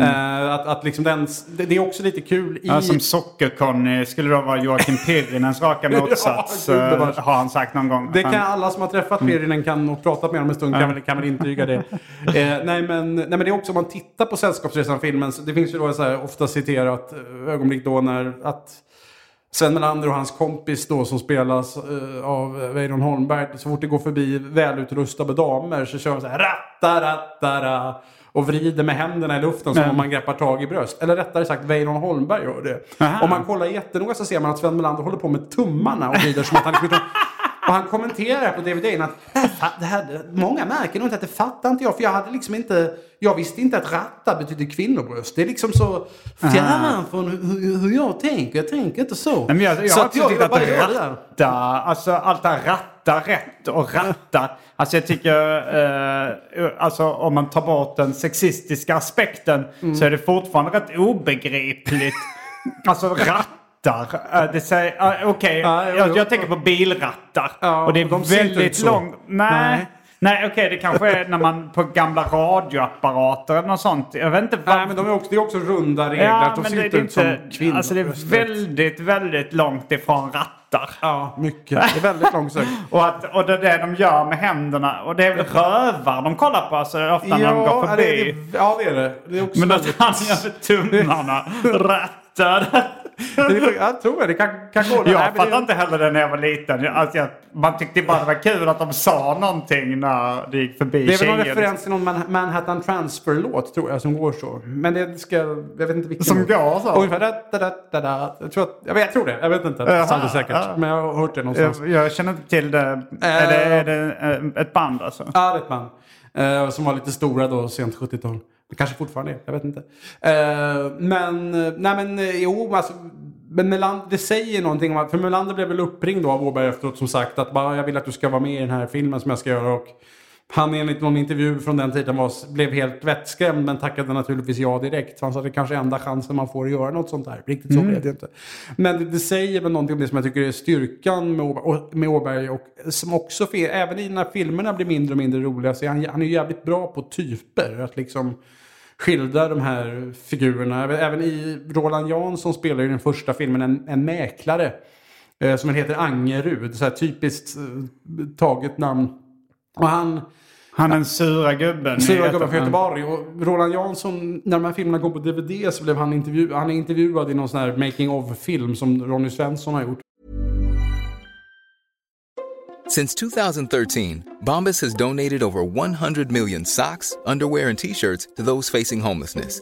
Eh, att, att liksom den, det, det är också lite kul i... Mm. Ja, som Socker-Conny skulle då vara Joakim Pirrinens raka motsats. Ja, eh, gubevars. har han sagt någon gång. Det kan alla som har träffat Pirinen kan och pratat med honom en stund kan, väl, kan väl intyga det. eh, nej, men, nej men det är också om man tittar på Sällskapsresan-filmen. Det finns ju då så här, ofta citerat eh, ögonblick då när att Sven Melander och hans kompis då som spelas eh, av Weiron Holmberg. Så fort det går förbi välutrustade damer så kör de så här ratta ratta ra, och vrider med händerna i luften som om man greppar tag i bröst. Eller rättare sagt Weiron Holmberg gör det. Aha. Om man kollar jättenoga så ser man att Sven Melander håller på med tummarna och vrider som att han liksom och han kommenterar på DVD att "Det här fa- det här, många märker nog inte att det fattar inte jag. För jag hade liksom inte, jag visste inte att ratta betyder kvinnobröst. Det är liksom så fjärran från hur, hur, jag tänker. Jag tänker inte så. Men jag, jag så har att också tyckt att ratta, alltså allt det här ratta ratta rätt och ratta. Alltså jag tycker, eh, alltså om man tar bort den sexistiska aspekten Mm. så är det fortfarande rätt obegripligt. alltså rattar. Eh, det säger, eh, Okej, Ja, jo, jag, jag tänker på bilrattar. Ja, och det är de väldigt långt. Nej. Nej. Nej, okej, det kanske är när man på gamla radioapparater eller något sånt. Jag vet inte vad... Nej, men de är också, det är också runda regler. de ser inte ut som kvinnor. Alltså det är väldigt, väldigt långt ifrån rattar. Ja, mycket. Det är väldigt långsökt. Och, att, och det är det de gör med händerna. Och det är väl rövar de kollar på alltså, ofta när de går ja, det, förbi. det, ja, det är det. Det är Men att han gör med tummarna. Rattar. Det jag tror det. Det kan, kan gå. Nej, Jag det- fattade inte heller det när jag var liten. Alltså jag, man tyckte bara det var kul att de sa någonting när det gick förbi Det är väl någon referens till någon Man- Manhattan Transfer-låt tror jag som går så. Men det ska... Jag vet inte vilken. Som går så? Ungefär da, da, da, da, da. Jag tror, att, jag, vet, jag tror det. Jag vet inte. Jaha, Sant säkert. ja. Men jag har hört det någonstans. Jag, jag känner inte till det. Är det, är det eh, ett band alltså? Ja, det är ett band. Eh, som var lite stora då, sent 70-tal. Det kanske fortfarande är, jag vet inte. Eh, men, nej men eh, jo, alltså. Men Melander, det säger någonting om att, för Melander blev väl uppringd då av Åberg efteråt som sagt att bara, jag vill att du ska vara med i den här filmen som jag ska göra. Och han enligt någon intervju från den tiden var, blev helt vettskrämd men tackade naturligtvis ja direkt. Han sa att det kanske är enda chansen man får att göra något sånt där. Riktigt så blev det inte. Men det, det säger väl någonting om det som jag tycker är styrkan med Åberg och, med Åberg och som också, fe- även i när filmerna blir mindre och mindre roliga, så är han, han är ju jävligt bra på typer. Att liksom skildra de här figurerna. Även- i Roland Jansson spelar i den första filmen en, en mäklare. Eh, som heter Angerud. Så här typiskt eh, taget namn. Och han... Han den sura gubben. Sura gubben från Göteborg. Och Roland Jansson, när de här filmerna går på DVD så blev han, intervju han är intervjuad i någon sån här making of-film som Ronny Svensson har gjort. Since 2013, Bombas has donated over 100 million socks, underwear, and t shirts to those facing homelessness.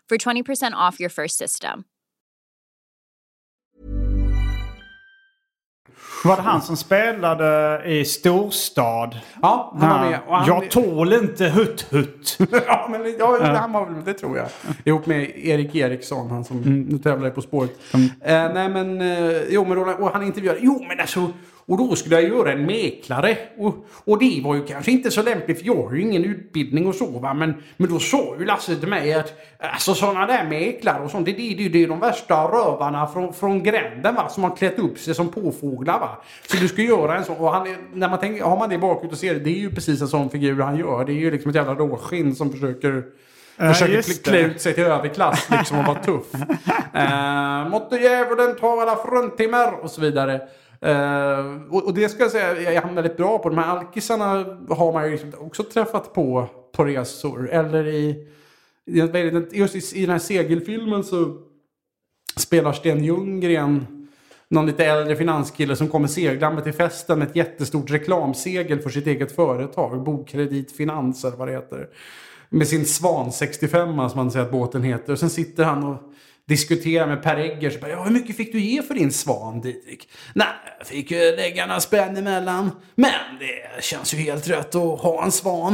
for 20% off your first system. Var det han som spelade i Storstad? Ja, han var med. Och han, Jag tål inte hutt-hutt. ja, men, ja, han var väl det tror jag. Ihop med Erik Eriksson, han som nu tävlar i På spåret. Eh, nej men, eh, jo men och han intervjuade, jo men alltså, och då skulle jag göra en mäklare. Och, och det var ju kanske inte så lämpligt för jag har ju ingen utbildning och så va. Men, men då sa ju Lasse till mig att alltså sådana där mäklare och sånt, det, det, det, det är de värsta rövarna från, från gränden va. Som har klätt upp sig som påfåglar va. Så du ska göra en sån. Och han, är- när man tänker, har man det bakut och ser det, det är ju precis en sån figur han gör. Det är ju liksom ett jävla råskinn som försöker Försöker just klä ut sig till överklass liksom och vara tuff. uh, Måtte djävulen ta alla fruntimmer och så vidare. Eh, och, och det ska jag säga är han väldigt bra på. De här alkisarna har man ju liksom också träffat på på resor. Eller i, just i, i den här segelfilmen så spelar Sten Ljunggren någon lite äldre finanskille som kommer seglande till festen med ett jättestort reklamsegel för sitt eget företag. Bokkredit Finans eller vad det heter. Med sin Svan 65 som man säger att båten heter. Och sen sitter han och diskutera med Per Eggers. Bara, ja, hur mycket fick du ge för din svan, Didrik? Nej, jag fick ju lägga några spänn emellan. Men det känns ju helt rätt att ha en svan.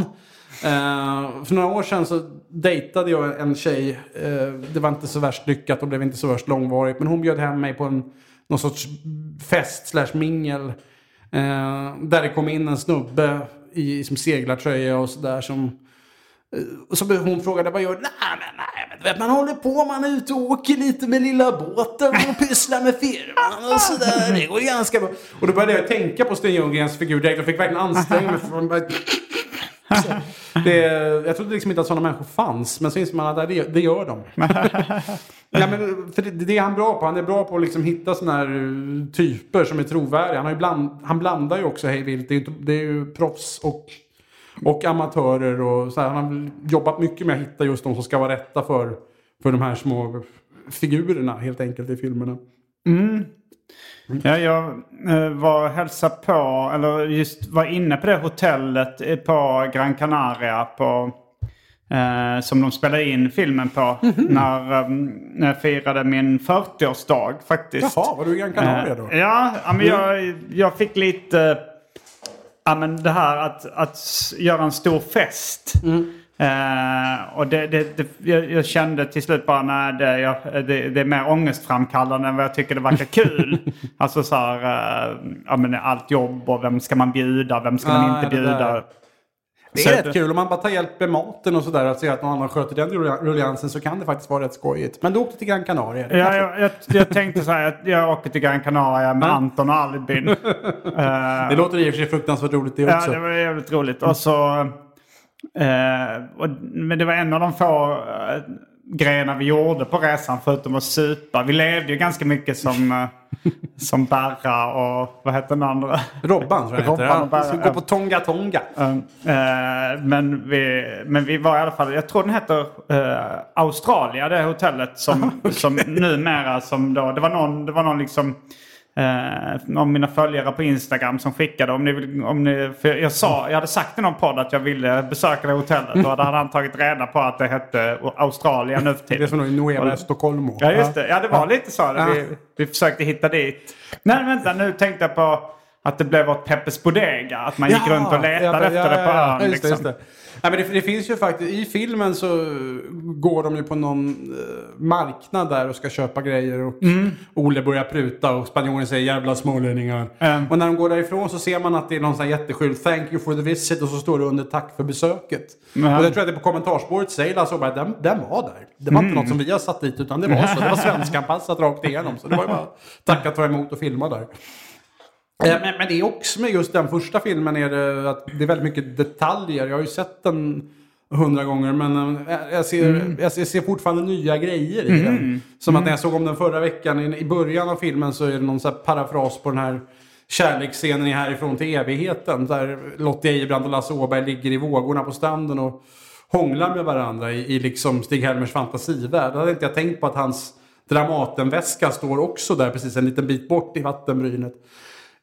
Uh, för några år sedan så dejtade jag en tjej. Uh, det var inte så värst lyckat och blev inte så värst långvarigt. Men hon bjöd hem mig på en, någon sorts fest slash mingel. Uh, där det kom in en snubbe i som seglartröja och sådär som... Och så hon frågade vad gör. Nej, men nej, men du vet man håller på, man är ute och åker lite med lilla båten och pysslar med firman och sådär. Det går ganska bra. Och då började jag tänka på Sten Ljunggrens figur direkt. Jag fick verkligen anstränga mig. För så, det, jag trodde liksom inte att sådana människor fanns. Men så inser man att det, det gör de. ja, men, för det, det är han bra på. Han är bra på att liksom hitta sådana här uh, typer som är trovärdiga. Han, har ju bland, han blandar ju också hej vilt. Det är, ju, det är ju proffs och, och amatörer. Och så här. Han har jobbat mycket med att hitta just de som ska vara rätta för, för de här små figurerna helt enkelt i filmerna. Mm. Ja, jag eh, var och hälsade på, eller just var inne på det hotellet eh, på Gran Canaria på, eh, som de spelade in filmen på mm -hmm. när, um, när jag firade min 40-årsdag faktiskt. Jaha, var du i Gran Canaria då? Eh, ja, men jag, jag fick lite... Ja, men det här att, att göra en stor fest. Mm. Uh, och det, det, det jag, kände till slut bara nej det, jag, det, det, är mer ångestframkallande än vad jag tycker det verkar kul. alltså så här, uh, ja, men allt jobb och vem ska man bjuda, vem ska man inte bjuda. Det är rätt kul om man bara tar hjälp med maten och sådär. Att se att någon annan sköter den rulliansen så kan det faktiskt vara rätt skojigt. Men du åkte till Gran Canaria. Ja, jag, jag, jag, tänkte så här. Jag, jag åker till Gran Canaria med Anton och Albin. uh, det låter i och för sig fruktansvärt roligt det också. Ja, det var jävligt roligt. Och så... Eh, och, men det var en av de få eh, grejerna vi gjorde på resan förutom att supa. Vi levde ju ganska mycket som, eh, som Berra och vad hette den andra? Robban tror jag Robban heter. Ska gå på Tonga Tonga. Uh, men, vi, men vi var i alla fall, jag tror den heter uh, Australia det hotellet som, som numera som då, det var någon, det var någon liksom eh, av mina följare på Instagram som skickade om ni vill, om ni, för jag, sa, jag hade sagt i någon podd att jag ville besöka det hotellet då hade han tagit reda på att det hette Australien nu för tiden. Det är som i Nueva Stockholm. Ja just det, ja det var ja. lite så. Ja. Vi, vi försökte hitta dit. Nej vänta nu tänkte jag på att det blev vårt Peppes Bodega. Att man gick ja, runt och letade ja, efter det på ön. Just liksom. Ja, men det, det, finns ju faktiskt, i filmen så går de ju på någon eh, marknad där och ska köpa grejer. Och mm. Ole börjar pruta och spanjoren säger jävla smålänningar. Mm. Och när de går därifrån så ser man att det är någon sån här jätteskylt. Thank you for the visit. Och så står det under tack för besöket. Mm. Och det tror jag det på kommentarsspåret säger alltså bara den, den var där. Det var inte något som vi har satt dit utan det var så. Det var svenskanpassat rakt igenom. Så det var ju bara tacka, ta emot och filma där. Eh, men, men, det är också med just den första filmen är det att det är väldigt mycket detaljer. Jag har ju sett den hundra gånger men eh, jag ser, mm. jag ser fortfarande nya grejer i mm. den. Som att när jag såg om den förra veckan, i början av filmen så är det någon så parafras på den här kärleksscenen i Härifrån till evigheten. Där Lottie Ejebrand och Lasse Åberg ligger i vågorna på stranden och hånglar med varandra i, i liksom Stig-Helmers fantasivärld. Då hade inte jag tänkt på att hans Dramatenväska står också där precis en liten bit bort i vattenbrynet.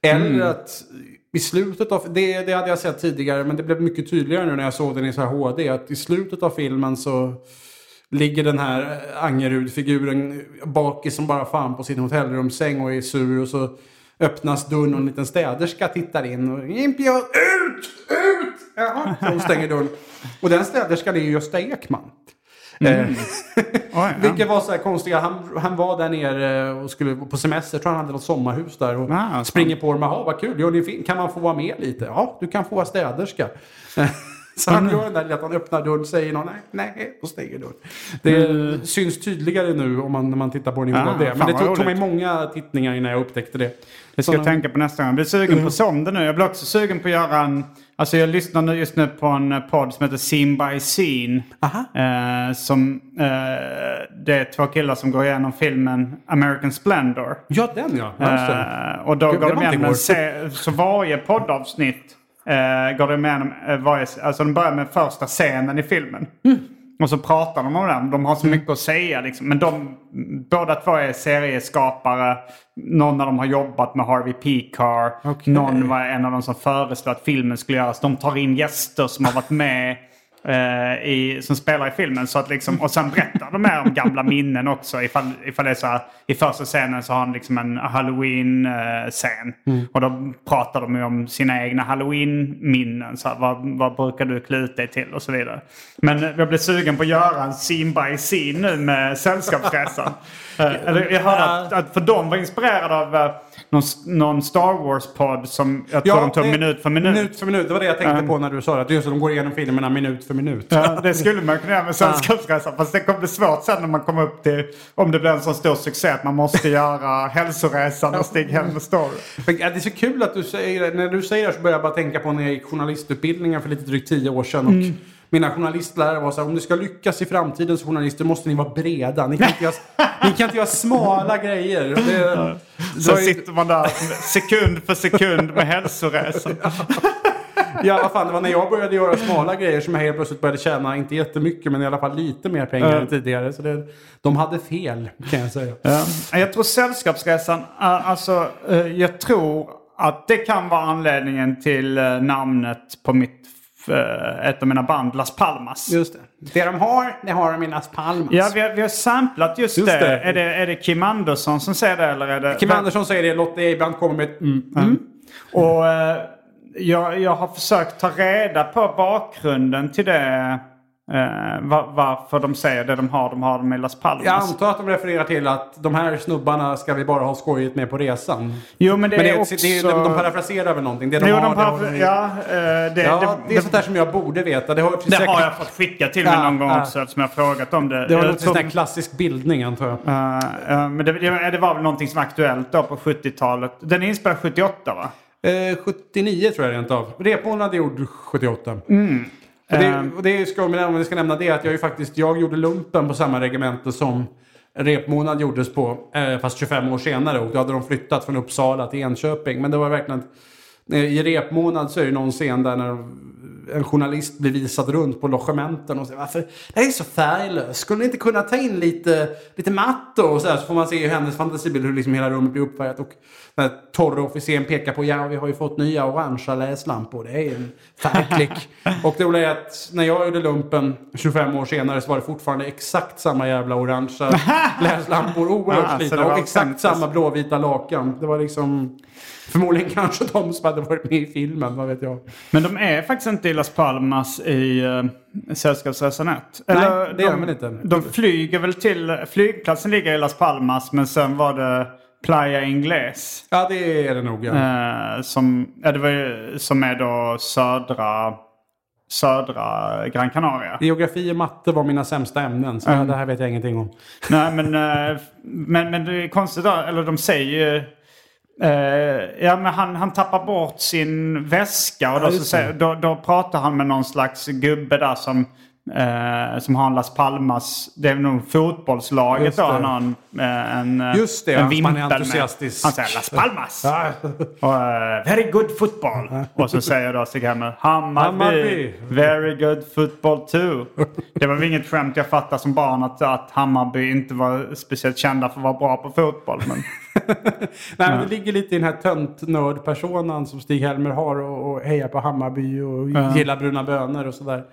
Mm. Eller mm. att i slutet av, det, det hade jag sett tidigare men det blev mycket tydligare nu när jag såg den i så här HD. Att i slutet av filmen så ligger den här Angerud-figuren bakis som bara fan på sin hotellrumssäng och är sur. Och så öppnas dörren och en liten städerska tittar in. Och Impia, ut! Ut! Ja, så hon stänger dörren. Och den städerskan är ju Gösta Ekman. Mm. Eh, Oj, Vilket var så här konstigt. Han, han var där nere och skulle på semester. Tror han hade något sommarhus där. Och ah, springer på dem. Jaha, vad kul. Ni kan man få vara med lite? Ja, du kan få vara städerska. Så han gör den där att han öppnar dörren, säger någon nej, nej och stänger dörren. Det mm. syns tydligare nu om man, när man tittar på den i ah, det. Men det tog, tog mig många tittningar innan jag upptäckte det. Det ska jag tänka på nästa gång. Jag blir sugen mm. på Som det nu. Jag blir också sugen på att göra en Alltså jag lyssnar just nu på en podd som heter Scene by Scene. Eh, som, eh, det är två killar som går igenom filmen American Splendor. Ja, den ja. Eh, och då Gud, går de igenom se, så varje poddavsnitt eh, går de igenom eh, varje, alltså de börjar med första scenen i filmen. Mm. Och så pratar de om den. De har så mycket att säga. Liksom. Men de, båda två är serieskapare. Någon av dem har jobbat med Harvey P. Carr. Okay. Någon var en av de som föreslog att filmen skulle göras. De tar in gäster som har varit med eh, i, som spelar i filmen. Så att liksom, och sen berättar de mer om gamla minnen också. Ifall, ifall det är så här, I första scenen så har han liksom en halloween-scen. Mm. Och då pratar de ju om sina egna halloween-minnen. Så här, vad, vad brukar du klä ut dig till och så vidare. Men jag blev sugen på att göra en scene by scene nu med Sällskapsresan. Eh, jag hörde att, att för de var inspirerade av eh, någon, någon Star Wars-podd som jag tror de tog det- minut för minut. Minut för minut. Det var det jag tänkte på när du sa det. Just de går igenom filmerna minut för minut. Ja, det skulle man kunna göra med Sällskapsresan. Fast det kommer bli svårt sen när man kommer upp till, om det blir en så stor succé att man måste göra hälsoresan och Stig-Helmer Story. Men, ja, Det är så kul att du säger det. När du säger det så börjar jag bara tänka på när jag gick journalistutbildningen för lite drygt tio år sedan. Och Mm. Mina journalistlärare var så här, om ni ska lyckas i framtidens journalister måste ni vara breda. Ni kan inte göra, ni kan inte göra smala grejer. Det, Så det sitter man där sekund för sekund med hälsoresan. Ja, vad fan, det var när jag började göra smala grejer som jag helt plötsligt började tjäna, inte jättemycket, men i alla fall lite mer pengar än tidigare. Så det, de hade fel, kan jag säga. Ja. Jag tror Sällskapsresan, alltså äh, jag tror att det kan vara anledningen till äh, namnet på mitt, ett av mina band, Las Palmas. Just det. Det de har, det har de i Las Palmas. Ja, vi har, vi har samplat just, Just det. det. Är det. Är det Kim Andersson som säger det eller är det... Kim Andersson säger det, Lotte Eibrand kommer med ett mm. Och eh, jag, jag har försökt ta reda på bakgrunden till det. Va- varför de säger det de har. De har dem i Las Palmas. Jag antar att de refererar till att de här snubbarna ska vi bara ha skojigt med på resan. Jo men det Men det, är också... det de, de parafraserar väl någonting? Det de Jo, har, de det parafra- de- ja, eh, det, ja, det, det är sånt där som jag borde veta. Det har, det säkert, har jag fått skicka till mig Ja, någon gång ja. också eftersom jag har frågat om det. Det var något sån där klassisk bildning antar jag. Eh, men det, det, det var väl någonting som var aktuellt då på 70-talet. Den är inspelad 78 va? Eh, 79 tror jag rent av. Repmånad är gjord 78. Och det, och det ska, om vi ska nämna det att jag ju faktiskt, jag gjorde lumpen på samma regemente som repmånad gjordes på. Eh, fast 25 år senare och då hade de flyttat från Uppsala till Enköping. Men det var verkligen, eh, i repmånad så är det någon scen där när en journalist blir visad runt på logementen och säger varför det här är så färglöst. Skulle ni inte kunna ta in lite, lite matt och så här så får man se i hennes fantasibild hur liksom hela rummet blir uppfärgat. Och den här torre officeren pekar på ja vi har ju fått nya orangea läslampor. Det är en färgklick. och det roliga är att när jag gjorde lumpen 25 år senare så var det fortfarande exakt samma jävla orangea läslampor. Oerhört slitna och exakt samma blåvita lakan. Det var liksom förmodligen kanske de som hade varit med i filmen, vad vet jag. Men de är faktiskt inte i Las Palmas i uh, Sällskapsresan 1. Nej, Eller, det är de, de inte. De flyger väl till... Flygplatsen ligger i Las Palmas men sen var det Playa Ingles. Ja, det är det nog. Ja. eh, som, ja, det var ju, som är då södra, södra Gran Canaria. Geografi och matte var mina sämsta ämnen, så det här vet jag ingenting om. Nej, men, eh, men, men det är konstigt eller de säger ju... eh, ja, men han, han tappar bort sin väska och då, Ja, så då, då pratar han med någon slags gubbe där som, eh, som har en Las Palmas, det är nog fotbollslaget Just då. det. Han har en, eh, en, Just det, en vimpel han är med. entusiastisk. Han säger Las Palmas. Och, eh, very good football. Och så säger då Stig-Helmer Hammarby. Hammarby. Very good football too. Det var väl inget skämt jag fattade som barn att, att Hammarby inte var speciellt kända för att vara bra på fotboll. Men, Nej, men det ligger lite i den här tönt-nörd-personan som Stig-Helmer har och, och hejar på Hammarby och gillar bruna bönor och sådär.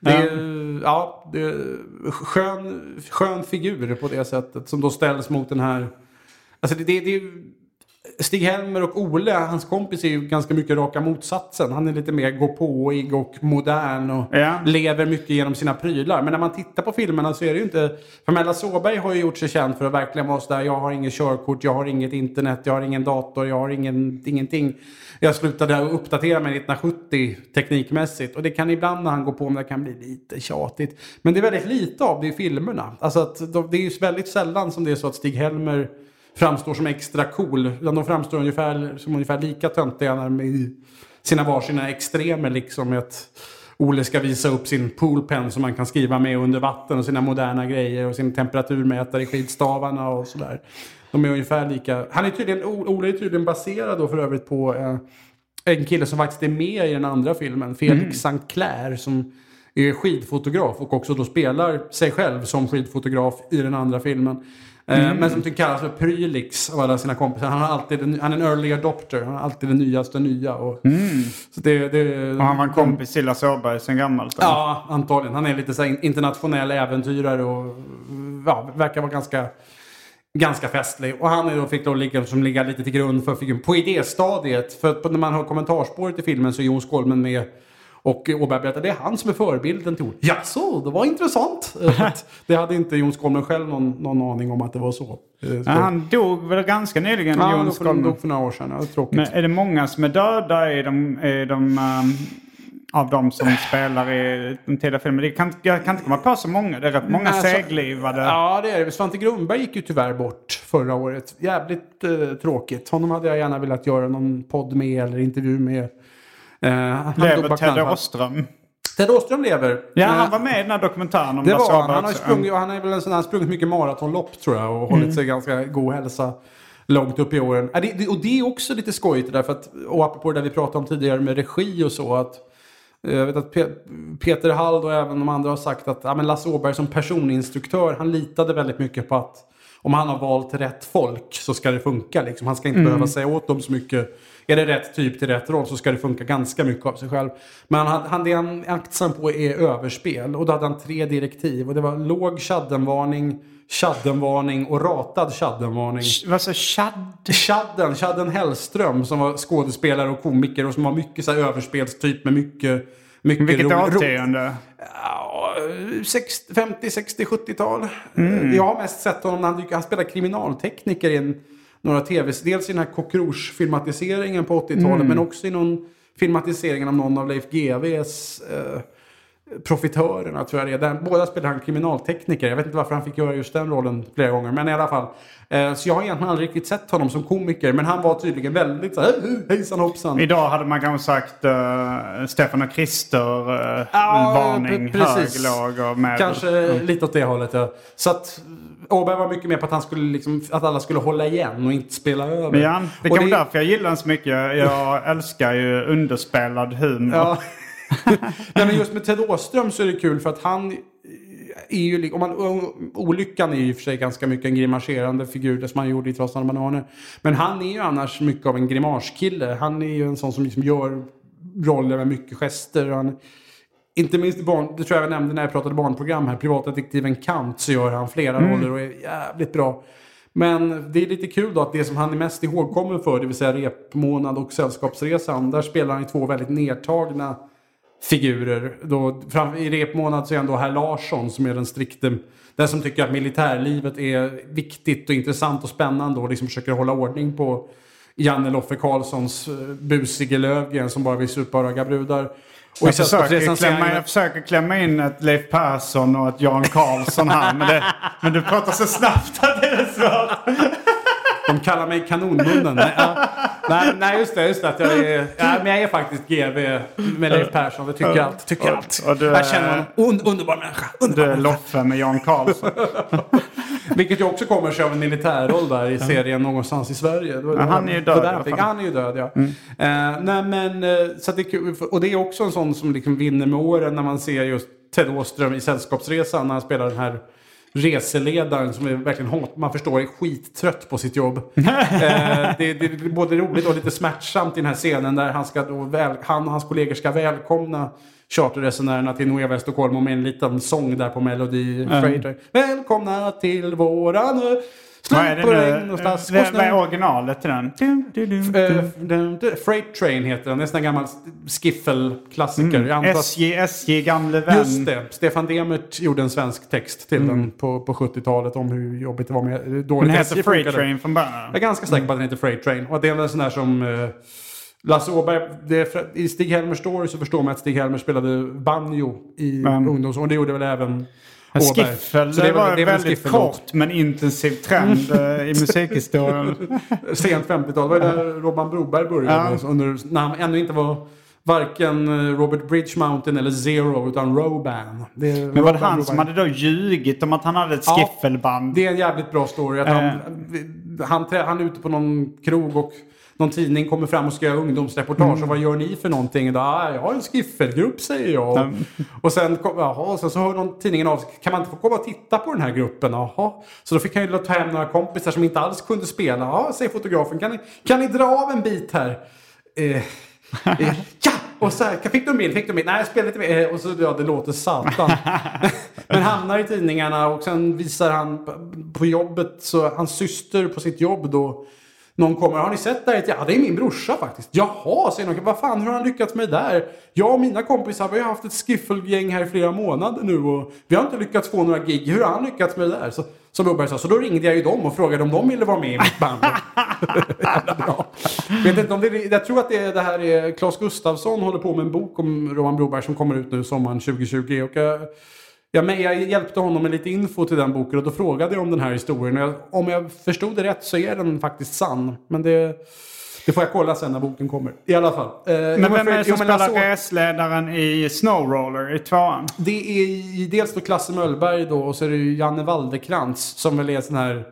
Det är, ja. det är skön, skön figur på det sättet som då ställs mot den här... Alltså det, det, det Stig-Helmer och Ole, hans kompis, är ju ganska mycket raka motsatsen. Han är lite mer gåpåig och modern och Ja. lever mycket genom sina prylar. Men när man tittar på filmerna så är det ju inte... För Mella Såberg har ju gjort sig känd för att verkligen vara sådär, jag har inget körkort, jag har inget internet, jag har ingen dator, jag har ingen, ingenting. Jag slutade uppdatera mig 1970 teknikmässigt. Och det kan ibland när han går på med det kan bli lite tjatigt. Men det är väldigt lite av det i filmerna. Alltså att de, det är ju väldigt sällan som det är så att Stig-Helmer framstår som extra cool. Utan de framstår ungefär, som ungefär lika töntiga när de i sina varsina extremer liksom. Med att Ole ska visa upp sin poolpen som man kan skriva med under vatten och sina moderna grejer och sin temperaturmätare i skidstavarna och sådär. De är ungefär lika. Han är tydligen, Ole är tydligen baserad då för övrigt på eh, en kille som faktiskt är med i den andra filmen. Felix St. Clair som är skidfotograf och också då spelar sig själv som skidfotograf i den andra filmen. Eh, Men som tycker kallas för Prylix av alla sina kompisar. Han, har alltid, han är en early adopter. Han har alltid det nyaste nya. Och, så det, det, Och han var en kompis till Lasse Åberg sen gammalt. eller? Ja, antagligen. Han är lite så internationell äventyrare och ja, verkar vara ganska, ganska festlig. Och han är då, fick då ligga, som ligga lite till grund för figuren på idéstadiet. För att när man hör kommentarspåret i filmen så är Jon Skolmen med och Åberg berättar det är han som är förebilden till Jon. Jaså, det var intressant. Att det hade inte Jon Skolmen själv någon, någon aning om att det var så. Eh, så- Ja, han dog väl ganska nyligen, Ja, Jon Skolmen. dog för några år sedan. Ja, är tråkigt. Men är det många som är döda i de, i de, um, av de som spelar i den tidiga filmen? Det kan, jag kan inte komma på så många. Det är rätt många så- seglivade. Ja, det är det. Svante Grundberg gick ju tyvärr bort förra året. Jävligt eh, tråkigt. Honom hade jag gärna velat göra någon podd med eller intervju med. Eh, Lever Ted. Åström. Ted Åström lever. Ja, Eh, han var med i den här dokumentären om Det var han. Han har, sprungit, han är väl en sån här, sprungit mycket maratonlopp tror jag och Mm. hållit sig ganska god hälsa långt upp i åren. Och det är också lite skojigt det där för att, och apropå det där vi pratade om tidigare med regi och så att eh, jag vet att Pe- Peter Hall och även de andra har sagt att ja, men Lasse Åberg som personinstruktör, han litade väldigt mycket på att om han har valt rätt folk så ska det funka. Liksom. Han ska inte behöva säga åt dem så mycket. Är det rätt typ till rätt roll så ska det funka ganska mycket av sig själv. Men han, han, det han aktsam på är överspel. Och då hade han tre direktiv. Och det var låg shaddenvarning, shaddenvarning och ratad shaddenvarning. Vad sa Chad? Chadden, Chadden Hellström som var skådespelare och komiker och som var mycket så här överspelstyp med mycket... mycket Vilket årtionde? Ja, 60, 50, 60, 70-tal. Mm. Jag har mest sett honom när han, han spelar kriminaltekniker i en, några tv Dels i den här Coq Rouge-filmatiseringen på 80-talet Mm. men också i någon filmatiseringen av någon av Leif GWs eh, Profitörerna tror jag det är. Där, båda spelar han kriminaltekniker. Jag vet inte varför han fick göra just den rollen flera gånger. Men i alla fall. Eh, så jag har egentligen aldrig riktigt sett honom som komiker. Men han var tydligen väldigt så här, hejsan hoppsan. Idag hade man kanske sagt uh, Stefan och Krister, uh, Ja, varning, pre- precis. hög, låg och medel. Kanske lite åt det hållet ja. Så att Åberg var mycket mer på att, han skulle liksom, att alla skulle hålla igen och inte spela över. Ja, det Och kan vara därför jag gillar den så mycket. Jag älskar ju underspelad humor. Ja. Nej, men just med Ted Åström så är det kul för att han är ju, om man, olyckan är ju i och för sig ganska mycket en grimaserande figur, det som han gjorde i Trotsande bananer. Men han är ju annars mycket av en grimaskille. Han är ju en sån som liksom gör roller med mycket gester. Han, inte minst barn, det tror jag jag nämnde när jag pratade barnprogram här, privatdetektiven Kant så gör han flera roller och är jävligt bra. Men det är lite kul då att det som han är mest ihågkommen för, det vill säga repmånad och sällskapsresan, där spelar han två väldigt nedtagna figurer. Då, fram, I repmånad så är han då herr Larsson som är den strikte, den som tycker att militärlivet är viktigt och intressant och spännande och liksom försöker hålla ordning på Janne Loffe Karlssons eh, busige Lövgren som bara vill supa och ragga brudar. Och Jag försöker, klämma, jag försöker klämma in ett Leif Persson och ett Jan Karlsson här. Men, det, men du pratar så snabbt att det är svårt. Kallar mig kanonmunnen. Nej, ja. nej, nej, just det. Just det att jag, är, ja, men jag är faktiskt GV med Leif Persson. Det tycker allt. Tycker allt. Och du är- jag känner honom. Un, underbar människa. Underbar Du är människa. Loffe med Jan Karlsson. Vilket ju också kommer sig av en militärroll där i serien någonstans i Sverige. Ja, han är ju död där fick-. Han är ju död, ja. Eh, nej, men, eh, så det. Och det är också en sån som liksom vinner med åren när man ser just Ted Åström i Sällskapsresan när han spelar den här reseledaren som är verkligen hat. Man förstår är skittrött på sitt jobb. eh, det, det är både roligt och lite smärtsamt i den här scenen där han, ska väl, han och hans kollegor ska välkomna charterresenärerna till Nueva Estocolmo med en liten sång där på Melody Freighter. Välkomna till våran ö. Slut på slask och Vad är originalet till den? Du, du, du, du. Eh, den- den- Freight Train heter den. Det är en sån här gammal skiffel-klassiker. Att- SJ, SJ, gamle vän. Just det. Stefan Demert gjorde en svensk text till den på, på 70-talet om hur jobbigt det var med dåligt Den heter Freight. Train från början. Jag är ganska säker på att den heter Freight Train. Och det är en sån där som... eh, Lasse Åberg, för- i Stig Helmers story så förstår man att Stig Helmer spelade banjo i Men- ungdoms... Och det gjorde väl även Men. Skiffel, Så det, är väl- var är en väl väldigt kort men intensiv trend eh, i musikhistorien. Sent 50-tal. Det var där Robban Broberg började. Ja. Under, när han ännu inte var varken eh, Robert Bridge Mountain eller Zero utan Roban. Det Men var det han som Broberg. hade då ljugit om att han hade ett Ja, skiffelband? Det är en jävligt bra story. Att han, Eh. han, han är ute på någon krog och någon tidning kommer fram och ska göra ungdomsreportage. Och vad gör ni för någonting? Då, ah, jag har en skiffelgrupp säger jag. Och sen, och sen så hör någon tidningen av. Kan man inte få komma och titta på den här gruppen? Jaha. Så då fick han ju ta hem några kompisar som inte alls kunde spela. Ja, säger fotografen. Kan ni, kan ni dra av en bit här? Eh, eh, ja! Och så här, fick du en bild? Fick du en bild? Nej, inte med. Eh, Och så, ja, det låter satan. Men hamnar i tidningarna och sen visar han på jobbet, så hans syster på sitt jobb då. Någon kommer, har ni sett det här? Ja, det är min brorsa faktiskt. Jaha, säger någon. Vad fan, hur har han lyckats med det där? Jag och mina kompisar, vi har haft ett skiffelgäng här i flera månader nu och vi har inte lyckats få några gig. Hur har han lyckats med det där? Så, som Ubberg sa, så då ringde jag ju dem och frågade om de ville vara med i mitt band. Vet inte om det, jag tror att det, är, det här är Claes Gustafsson håller på med en bok om Roman Broberg som kommer ut nu sommaren 2020. Och jag, Ja, men jag hjälpte honom med lite info till den boken och då frågade jag om den här historien. Jag, om jag förstod det rätt så är den faktiskt sann. Men det, det får jag kolla sen när boken kommer. I alla fall. Eh, Men vem är det som spelar resledaren i Snowroller i tvåan? Det är dels då Klasse Möllberg då och så är det Janne Waldekrantz som väl är sån här,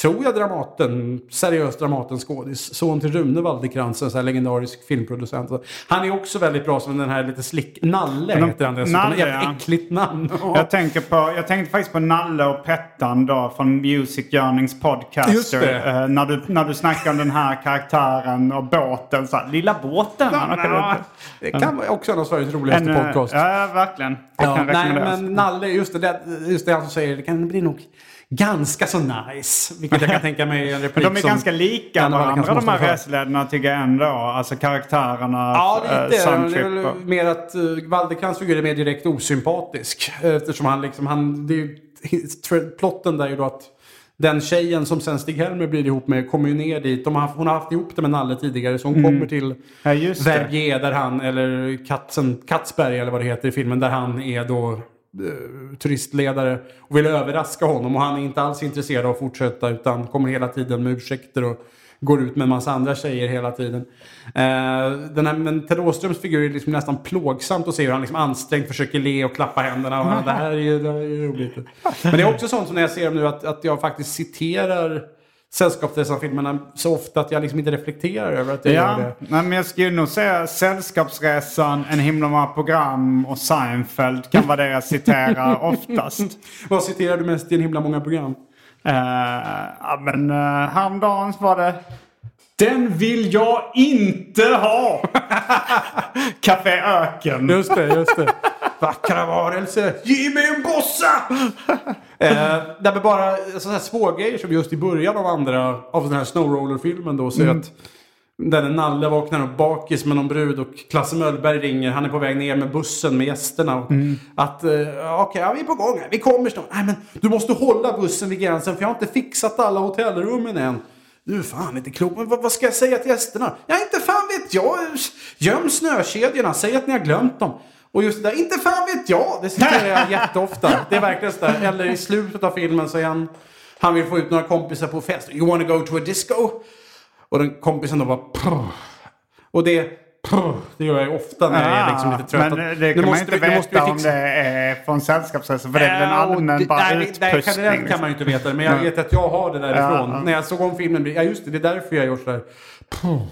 tror jag Dramaten, seriös Dramaten-skådis. Son till Rune Waldekrantz, en sån här legendarisk filmproducent. Han är också väldigt bra som den här lite slick... Nalle Men- heter han dessutom. Nalle, Ett ja. äckligt namn. Jag, tänker på, jag tänkte faktiskt på Nalle och Pettan då från Music Yearnings podcaster. Just det. Eh, när, du, när du snackar om den här karaktären och båten. Så här, Lilla båten. Ja, runt. det kan vara också en av Sveriges roligaste En, eh, podcast. Ja, verkligen. Ja, nej, men Nalle, just det, det, just det han som säger, det kan bli nog ganska så nice. Vilket jag kan tänka mig är en replik Men de är som ganska lika varandra de här reseledarna tycker jag ändå. Alltså karaktärerna, Ja, eh, lite. är det. är väl mer att uh, Waldekrantz figur är mer direkt osympatisk. Eh, Eftersom han liksom, han, det är ju, plotten där är ju då att den tjejen som sen Stig-Helmer blir ihop med kommer ju ner dit. De har, hon har haft ihop det med Nalle tidigare så hon kommer till Ja. Verbier där han, eller Katzen, Katzberg eller vad det heter i filmen, där han är då eh, Eh, turistledare och vill överraska honom och han är inte alls intresserad av att fortsätta utan kommer hela tiden med ursäkter och går ut med en massa andra tjejer hela tiden. Eh, den här, men Ted Åströms figur är liksom nästan plågsamt att se hur han liksom ansträngt försöker le och klappa händerna. Och det, här är, ju- det här är ju roligt. Men det är också sånt som när jag ser dem nu att, att jag faktiskt citerar Sällskapsresan-filmerna så ofta att jag liksom inte reflekterar över att jag Ja, gör det. nej, men jag skulle nog säga Sällskapsresan, En himla många program och Seinfeld kan vara det jag citerar oftast. Vad citerar du mest i en himla många program? Uh, ja, men uh, häromdagen var det Den vill jag inte ha! Café Öken. Just det, just det. Vackra varelse, ge mig en bossa! eh, det är bara sådana här små grejer som just i början av andra, av den här Snowroller-filmen då, så är att där Nalle vaknar upp bakis med någon brud och Klasse Möllberg ringer. Han är på väg ner med bussen med gästerna. Och Att, eh, okej, ja, vi är på gång här. Vi kommer snart. Nej, men du måste hålla bussen vid gränsen för jag har inte fixat alla hotellrummen än. Du är fan inte klok. Men vad, vad ska jag säga till gästerna? Ja, inte fan vet jag. Göm snökedjorna. Säg att ni har glömt dem. Och just det där, inte fan vet jag. Det citerar jag jätteofta. Det är verkligen så där. Eller i slutet av filmen så är han, han vill få ut några kompisar på fest. You wanna go to a disco? Och den kompisen då bara "Puh." Och det, det gör jag ofta när jag är liksom lite trött. Men det "Nu kan man inte vi- nu måste vi veta om fixa." det är från Sällskapsresan. För det är väl en allmän det- bara nej, det- generellt kan man ju inte veta. Men jag vet att jag har det därifrån. Ja. När jag såg om filmen. Ja just det, det är därför jag gör sådär.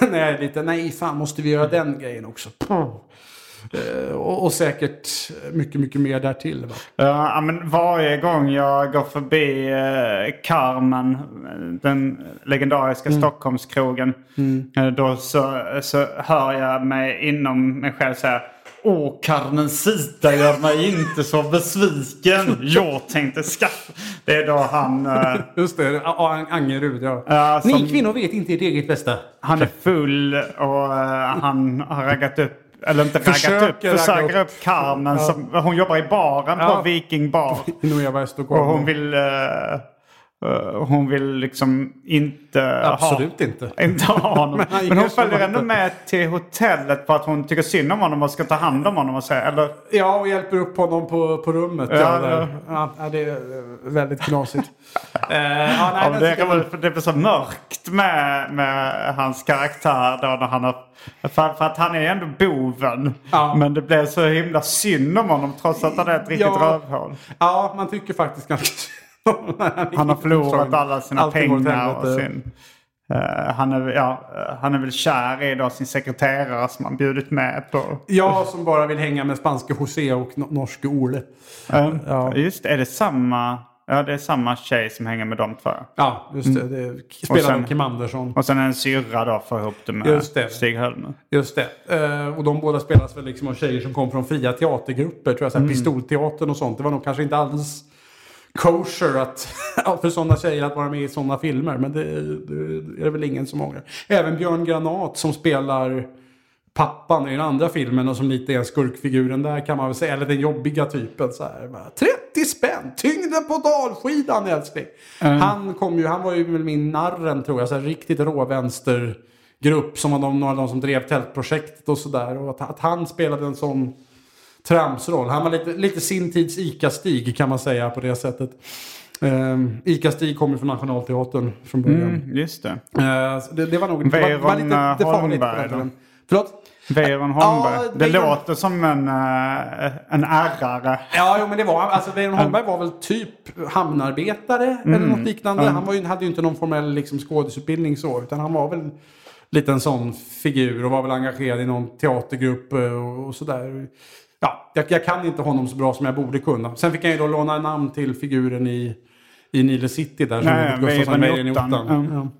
När jag är lite, nej fan måste vi göra den grejen också. Eh, och, och säkert mycket, mycket mer därtill. Va? Ja, men varje gång jag går förbi eh, Carmen, den legendariska Mm. Stockholmskrogen, eh, då så, så hör jag mig inom mig själv säga Åh, Carmencita gör mig inte så besviken. Jag tänkte skaffa... Det är då han... eh, Just det, Angerud ja. Ja, som- Ni kvinnor vet inte ert eget bästa. Han är full och eh, han har raggat upp, eller inte raggat Försöker upp, ragga försöker upp. upp Carmen. Som, hon jobbar i baren Ja. på Viking bar. Och Stockholm. hon vill, eh, hon vill liksom inte Absolut ha, inte. inte ha honom. Men han Men hon följer ändå med till hotellet för att hon tycker synd om honom och ska ta hand om honom. Och säga, eller, Ja, och hjälper upp honom på, på rummet. Ja, Ja. Ja, ja, det är eh, väldigt knasigt. Eh, ja, nej, men det, är så mörkt med, med hans karaktär då när han har... För, för att han är ändå boven. Ja. Men det blev så himla synd om honom trots att han är ett riktigt Ja. rövhål. Ja, man tycker faktiskt ganska Han har förlorat alla sina Allting pengar och sin... Eh, han, är, ja, eh, han är väl kär i då sin sekreterare som han bjudit med på. Jag som bara vill hänga med spanske José och no- norske Ole. Ja. Just är det samma? Ja, det är samma tjej som hänger med de två. Ja, just det. det spelar av Kim Andersson. Och sen en syrra då får ihop det med Just det. Stig Helmer. Just det. Eh, och de båda spelas väl liksom av tjejer som kom från fria teatergrupper. Tror jag, såhär, Pistolteatern och sånt. Det var nog kanske inte alldeles kosher att, för sådana tjejer att vara med i sådana filmer. Men det, det är det väl ingen som ångrar. Även Björn Granat som spelar pappan i den andra filmen och som lite är skurkfiguren där kan man väl säga. Eller den jobbiga typen. Så här, bara, 30 spänn! Tyngden på dalskidan älskling! Han, kom ju, han var ju väl min narren tror jag. Så här, riktigt rå vänstergrupp som var de, några av de som drev tältprojektet och sådär. Och att, att han spelade en sån tramsroll. Han var lite, lite sin tids Ica-Stig kan man säga på det sättet. Um, Ica-Stig kommer från Nationalteatern från början. Mm, just det. Eh, så det, det var nog det var, var lite det eh, farligt. Holmberg tiden. Förlåt? Weiron Holmberg. Ja, det Weiron- låter som en, uh, en ärrare. Ja, jo, men det var alltså Weiron Holmberg var väl typ hamnarbetare eller Mm. något liknande. Han var ju, hade ju inte någon formell liksom, skådisutbildning så, utan han var väl lite en sån figur och var väl engagerad i någon teatergrupp eh, och, och sådär. Ja, jag, jag kan inte honom så bra som jag borde kunna. Sen fick jag ju då låna namn till figuren i, i Nile City där. som Nej, Gustafsson Weiron i ottan.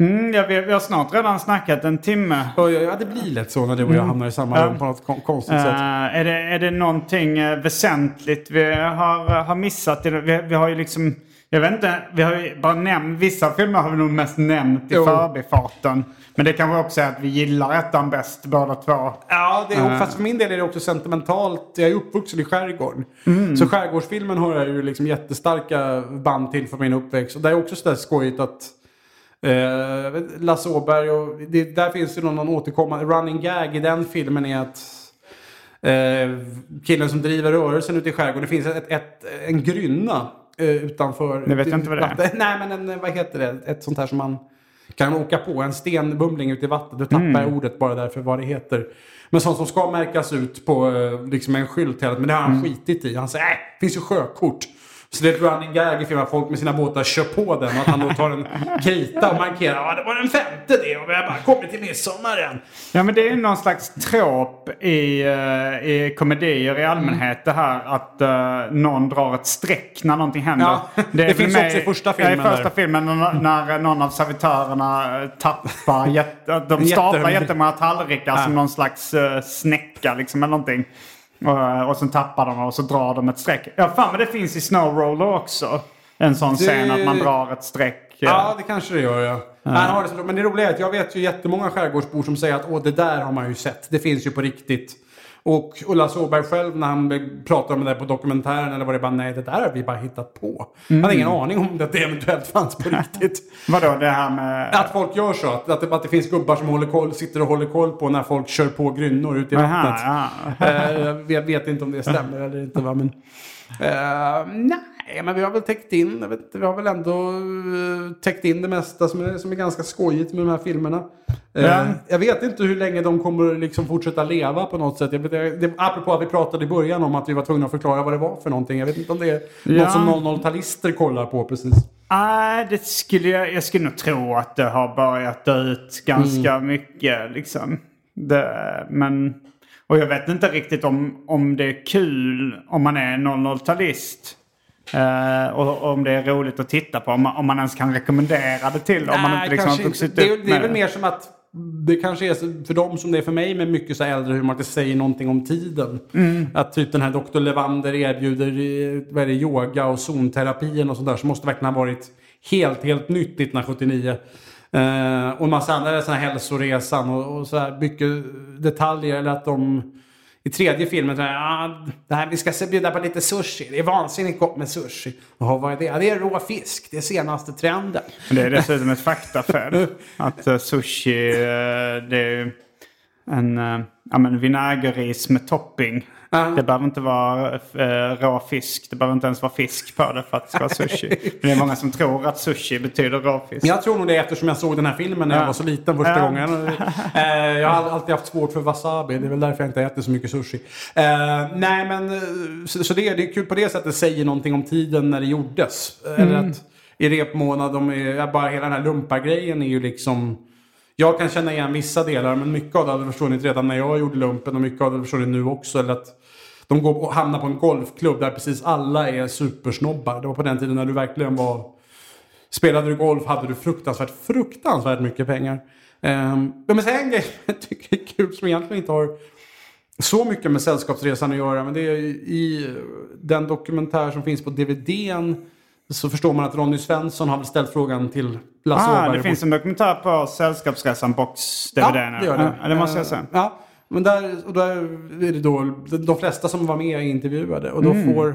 Mm, ja, vi, vi har snart redan snackat en timme. Ja, det blir lätt så när du och jag hamnar i samma rum på något kon- konstigt Eh, sätt. är, det, är det någonting eh, väsentligt vi har, har missat? Vi, vi har ju liksom... Jag vet inte, vi har ju bara nämnt... Vissa filmer har vi nog mest nämnt i Jo. förbifarten. Men det kanske också är att vi gillar ettan bäst båda två. Ja, det är, Eh. fast för min del är det också sentimentalt. Jag är uppvuxen i skärgården. Så skärgårdsfilmen har jag ju liksom jättestarka band till för min uppväxt. Och det är också sådär skojigt att eh, Lasse Åberg och det, där finns det någon, någon återkommande running gag i den filmen är att eh, killen som driver rörelsen ute i skärgården, det finns ett, ett, en grynna eh, utanför. Jag vet inte vad det är. Nej, men en, vad heter det? Ett sånt här som man kan åka på. En stenbumling ute i vattnet. Nu tappar Mm. jag ordet bara därför vad det heter. Men sånt som ska märkas ut på eh, liksom en skylt. Men det har han Mm. skitit i. Han säger det finns ju sjökort. Så det är ett running gag i filmen att folk med sina båtar kör på den. Och att han då tar en krita och markerar. Ja, det var den femte det. Och vi har bara kommit till midsommaren. Ja men det är någon slags trop i, eh, i komedier i allmänhet det här att uh, någon drar ett streck när någonting händer. Ja, det är finns väl också i första filmen Ja, i första filmen när, när någon av servitörerna eh, tappar, jätte, de staplar Jättehungrig. jättemånga tallrikar som någon slags uh, snäcka liksom eller någonting. Och, och sen tappar de och så drar de ett streck. Ja fan men det finns i Snow Roller också. En sån scen att man drar ett streck. eh. Ja, det kanske det gör ja. Det så, men det roliga är att jag vet ju jättemånga skärgårdsbor som säger att Åh, det där har man ju sett. Det finns ju på riktigt. Och, och Lasse Åberg själv när han pratar om det där på dokumentären eller vad det bara nej det där har vi bara hittat på. Han har ingen aning om att det eventuellt fanns på riktigt. Vadå det här med... Att folk gör så. Att, att, det, att det finns gubbar som håller koll, sitter och håller koll på när folk kör på grynnor ute i Aha, vattnet. ja. Eh, jag vet, inte om det stämmer eller inte. Va? Men, eh, nej, men vi har väl täckt in. Jag vet, inte, vi har väl ändå eh, täckt in det mesta som är, som är ganska skojigt med de här filmerna. Ja. Jag vet inte hur länge de kommer liksom fortsätta leva på något sätt. Jag vet, det, apropå att vi pratade i början om att vi var tvungna att förklara vad det var för någonting. Jag vet inte om det är Ja. något som 00-talister kollar på precis. Nej, det skulle jag, jag skulle nog tro att det har börjat dö ut ganska Mm. mycket. Liksom. Det, men, och jag vet inte riktigt om, om det är kul om man är 00-talist. Eh, och, om det är roligt att titta på. Om man, om man ens kan rekommendera det till. om man inte liksom har vuxit inte. Det, är- upp det är väl mer som att det kanske är så- för dem som det är för mig med mycket så äldre humor att det säger någonting om tiden. Mm. Att typ den här Dr. Levander erbjuder eh, vad är det, yoga och zonterapin och sånt där som måste verkligen ha varit helt, helt nytt 1979. Eh, och massa andra sådana här hälsoresan och, och så här mycket detaljer. Eller att de i tredje filmen så ah, det här, vi ska bjuda på lite sushi. Det är vansinnigt gott med sushi. Jaha, vad är det? Ja, det är rå fisk. Det är senaste trenden. Men Det är dessutom ett faktafel. Att uh, sushi, eh, det är en uh, ja, men vinägerris med topping. Ja. Det behöver inte vara uh, rå fisk. Det behöver inte ens vara fisk på det för att det ska vara sushi. Det är många som tror att sushi betyder råfisk. Men jag tror nog det eftersom jag såg den här filmen när jag Ja. var så liten första gången. Eh, jag har alltid haft svårt för wasabi. Det är väl därför jag inte äter så mycket sushi. Eh, nej men så, det, det är kul på det sättet. säger någonting om tiden när det gjordes. Eller Mm. att i repmånad. De är, bara hela den här lumpargrejen är ju liksom... Jag kan känna igen vissa delar men mycket av det hade försvunnit redan när jag gjorde lumpen och mycket av det hade försvunnit nu också. Eller att de går och hamnar på en golfklubb där precis alla är supersnobbar. Det var på den tiden när du verkligen var... Spelade du golf hade du fruktansvärt, fruktansvärt mycket pengar. Um, men sen en grej som jag tycker är kul som egentligen inte har så mycket med Sällskapsresan att göra. Men det är i den dokumentär som finns på DVDn så förstår man att Ronny Svensson har ställt frågan till Lasse Ah, Åberg. det finns en dokumentär på Sällskapsresan box DVD. Ja, det gör det. Ja, det måste jag säga. Eh, Ja, men där, och där är det då de flesta som var med är intervjuade. Och då Mm. får...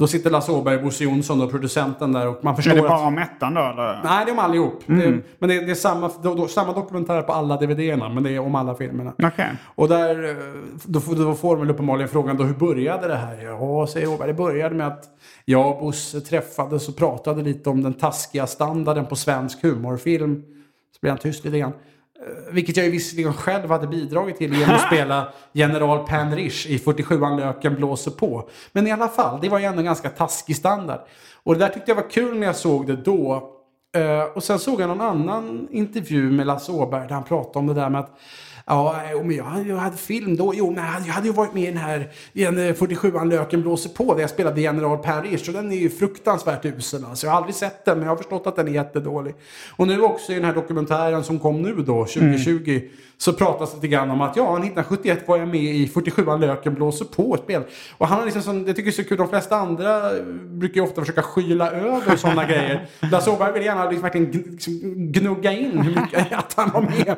Då sitter Lasse Åberg och Bosse Jonsson, då, producenten där. Och man förstår Är det att... bara om ettan då eller? Nej, det är om allihop. Mm. Det, men det, det är samma, då, då, samma dokumentär på alla DVD-erna, men det är om alla filmerna. Okej. Och där, eh, då, då får väl uppenbarligen frågan då, hur började det här? Ja, säger Åberg, det började med att jag och Bosse träffades och pratade lite om den taskiga standarden på svensk humorfilm. Så blev han tyst lite grann. Eh, Vilket jag ju visserligen själv hade bidragit till genom att spela General Panrish i 47an Löken blåser på. Men i alla fall, det var ju ändå en ganska taskig standard. Och det där tyckte jag var kul när jag såg det då. Eh, och sen såg jag någon annan intervju med Lasse Åberg där han pratade om det där med att Ja, men jag, hade- jag hade film då. Jo, men jag hade, ju varit med i den här i en, eh, 47an Löken blåser på där jag spelade General Parrish. Och den är ju fruktansvärt usel. Alltså, jag har aldrig sett den, men jag har förstått att den är jättedålig. Och nu också i den här dokumentären som kom nu då, 2020, så pratas det lite grann om att ja, 1971 var jag med i 47an Löken blåser på ett spel. Och han har liksom sån, jag tycker det är så kul, de flesta andra brukar ju ofta försöka skyla över sådana grejer. Lasse Åberg vill gärna liksom verkligen liksom gnugga in hur mycket att han var med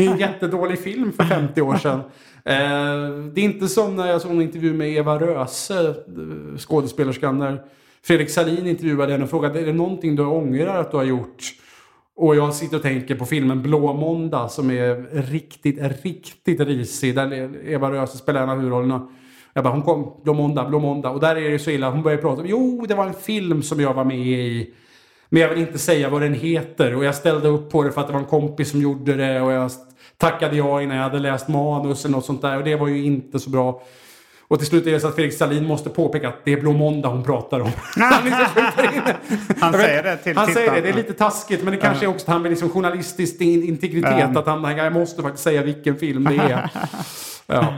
i en jättedålig film för 50 år sedan. Eh, det är inte som när jag såg en intervju med Eva Röse, eh, skådespelerskan, när Fredrik Salin intervjuade henne och frågade är det någonting du ångrar att du har gjort? Och jag sitter och tänker på filmen Blå måndag som är riktigt, riktigt risig. Där Eva Röse spelar en av huvudrollerna. Jag bara, hon kom, Blå måndag, Blå måndag. Och där är det så illa, hon börjar prata om, jo det var en film som jag var med i. Men jag vill inte säga vad den heter. Och jag ställde upp på det för att det var en kompis som gjorde det. Och jag tackade ja innan jag hade läst manus eller något sånt där. Och det var ju inte så bra. Och till slut är det så att Fredrik Salin måste påpeka att det är Blå måndag hon pratar om. han liksom. Han Jag säger det till Han säger det, det är lite taskigt. Men det kanske är också att han vill liksom journalistisk in- integritet. Att han, jag måste faktiskt säga vilken film det är. ja.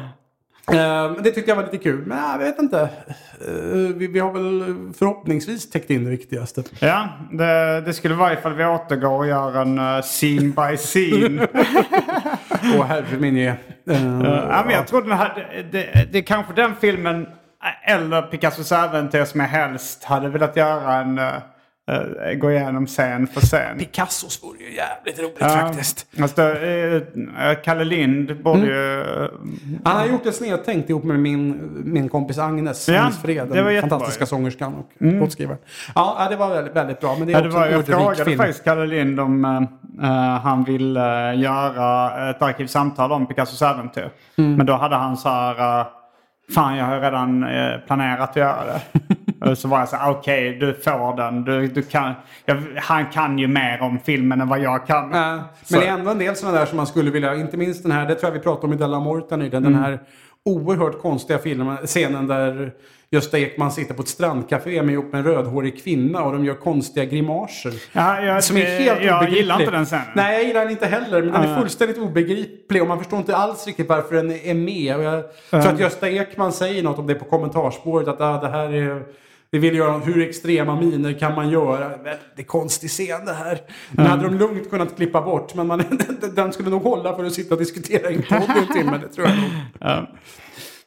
Eh, det tyckte jag var lite kul. Men jag vet inte. Eh, Vi, vi har väl förhoppningsvis täckt in det viktigaste. Ja, det, det skulle vara ifall vi återgår och gör en uh, scene by scene. Åh herre min ge. Eh, ja, men jag tror den här, det, det, det är kanske den filmen eh, eller Picassos äventyr som jag helst hade velat göra en... eh, gå igenom scen för scen. Picassos vore ju jävligt roligt Ja, faktiskt. Alltså, eh, Kalle Lind borde ju... eh, Han har gjort det snedtänkt ihop med min, min kompis Agnes. Ja, Agnes Fred, det var den fantastiska ju. sångeskan och låtskrivaren. Ja, det var väldigt, väldigt bra. Men det är Ja, det också var, en jag frågade film. faktiskt Kalle Lind om eh, han ville göra ett arkivsamtal om Picassos äventyr. Mm. Men då hade han så här... Fan, jag har redan planerat att göra det. Och så var jag så okej, du får den. Du, du kan, jag, han kan ju mer om filmen än vad jag kan. Så- men det är ändå en del sådana där som man skulle vilja, inte minst den här, det tror jag vi pratade om i Della Morta nyligen, Mm. den här oerhört konstiga filmen, scenen där Gösta Ekman sitter på ett strandcafé med ihop med en rödhårig kvinna och de gör konstiga grimaser. Ja, jag, Som är helt jag gillar inte den scenen. Nej, jag gillar den inte heller. Men den är fullständigt obegriplig och man förstår inte alls riktigt varför den är med. Och jag tror att Gösta Ekman säger något om det på kommentarspåret. Att ah, det här är... Vi vill göra hur extrema miner kan man göra? Väldigt konstig scen det här. Den hade de lugnt kunnat klippa bort. Men man, den skulle nog hålla för att sitta och diskutera i en podd en timme. Det tror jag nog. Ja.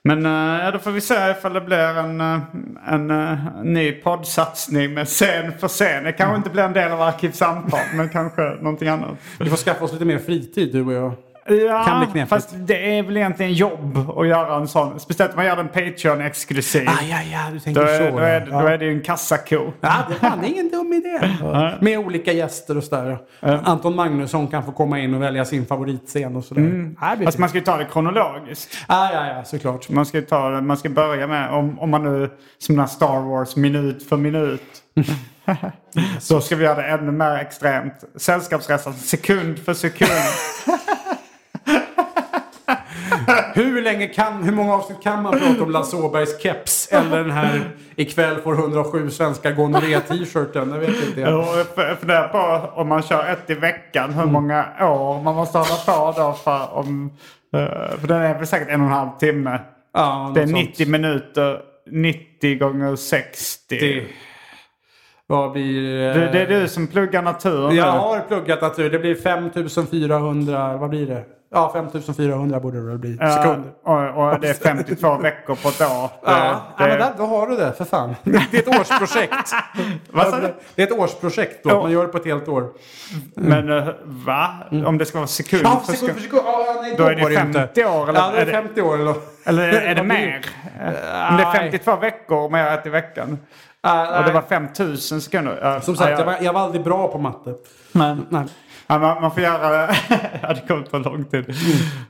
Men eh, ja, då får vi se ifall det blir en, eh, en, eh, ny poddsatsning med scen för scen. Det kanske inte blir en del av Arkivsamtal, men kanske någonting annat. Vi får skaffa oss lite mer fritid du och jag. Ja, Kan bli knepigt. fast det är väl egentligen jobb att göra en sån. Speciellt om man gör den Patreon-exklusiv. Ah, ja, ja, du Då tänker så. är, då, är, ja. då är det ju en kassako. Ja, det var ingen dum idé. Med olika gäster och sådär. Anton Magnusson kan få komma in och välja sin favoritscen och sådär. Blir Fast man fint. ska ju ta det kronologiskt. ah, ja, ja, såklart. Man ska, ta, man ska börja med, om, om man nu, som när Star Wars, minut för minut. Så ska vi göra det ännu mer extremt. Sällskapsresan sekund för sekund. hur länge kan, hur många avsnitt kan man prata om Lasse Åbergs keps? Eller den här ikväll får 107 svenska gonorré-t-shirten? Det vet inte jag. Jag funderar på om man kör ett i veckan, hur många år man måste hålla på då för om... eh, För den är väl säkert en och en halv timme. Ja, Det är något 90 sånt. minuter, 90 gånger 60. Det, vad blir... Det, det är du som pluggar natur. Jag har pluggat natur. Det blir 5400, vad blir det? Ja, 5400 borde det väl bli. Sekunder. och, och det är 52 veckor på ett år. Det, Ja, det, men där, då har du det för fan. Det är ett årsprojekt. Det är ett årsprojekt då. Ja. Man gör det på ett helt år. Men eh, va? Om det ska vara sekund Ja, för sekund för sekund. Ja, nej, Då är var det inte. 50 år eller? Ja, det är är det, 50 år eller eller är det mer? Eh, Om det är Nej. 52 veckor man gör ett i veckan. Ah, Och det var 5000 sekunder. Ja, Som sagt, ja, jag var, jag var aldrig bra på matte. Men, Nej. ja, man, man får göra... ja, det kommer ta lång tid.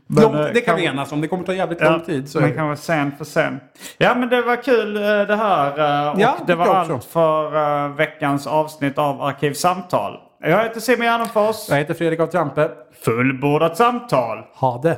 Men, Långt, eh, det kan vi enas om. Det kommer ta jävligt lång tid. Så men det. kan vara sen för sen. Ja men det var kul eh, det här. eh, Och Ja, det var jag också. allt för eh, veckans avsnitt av Arkivsamtal. Jag heter Simon Gärdenfors. Jag heter Fredrik av Trampe. Fullbordat samtal. Ha det.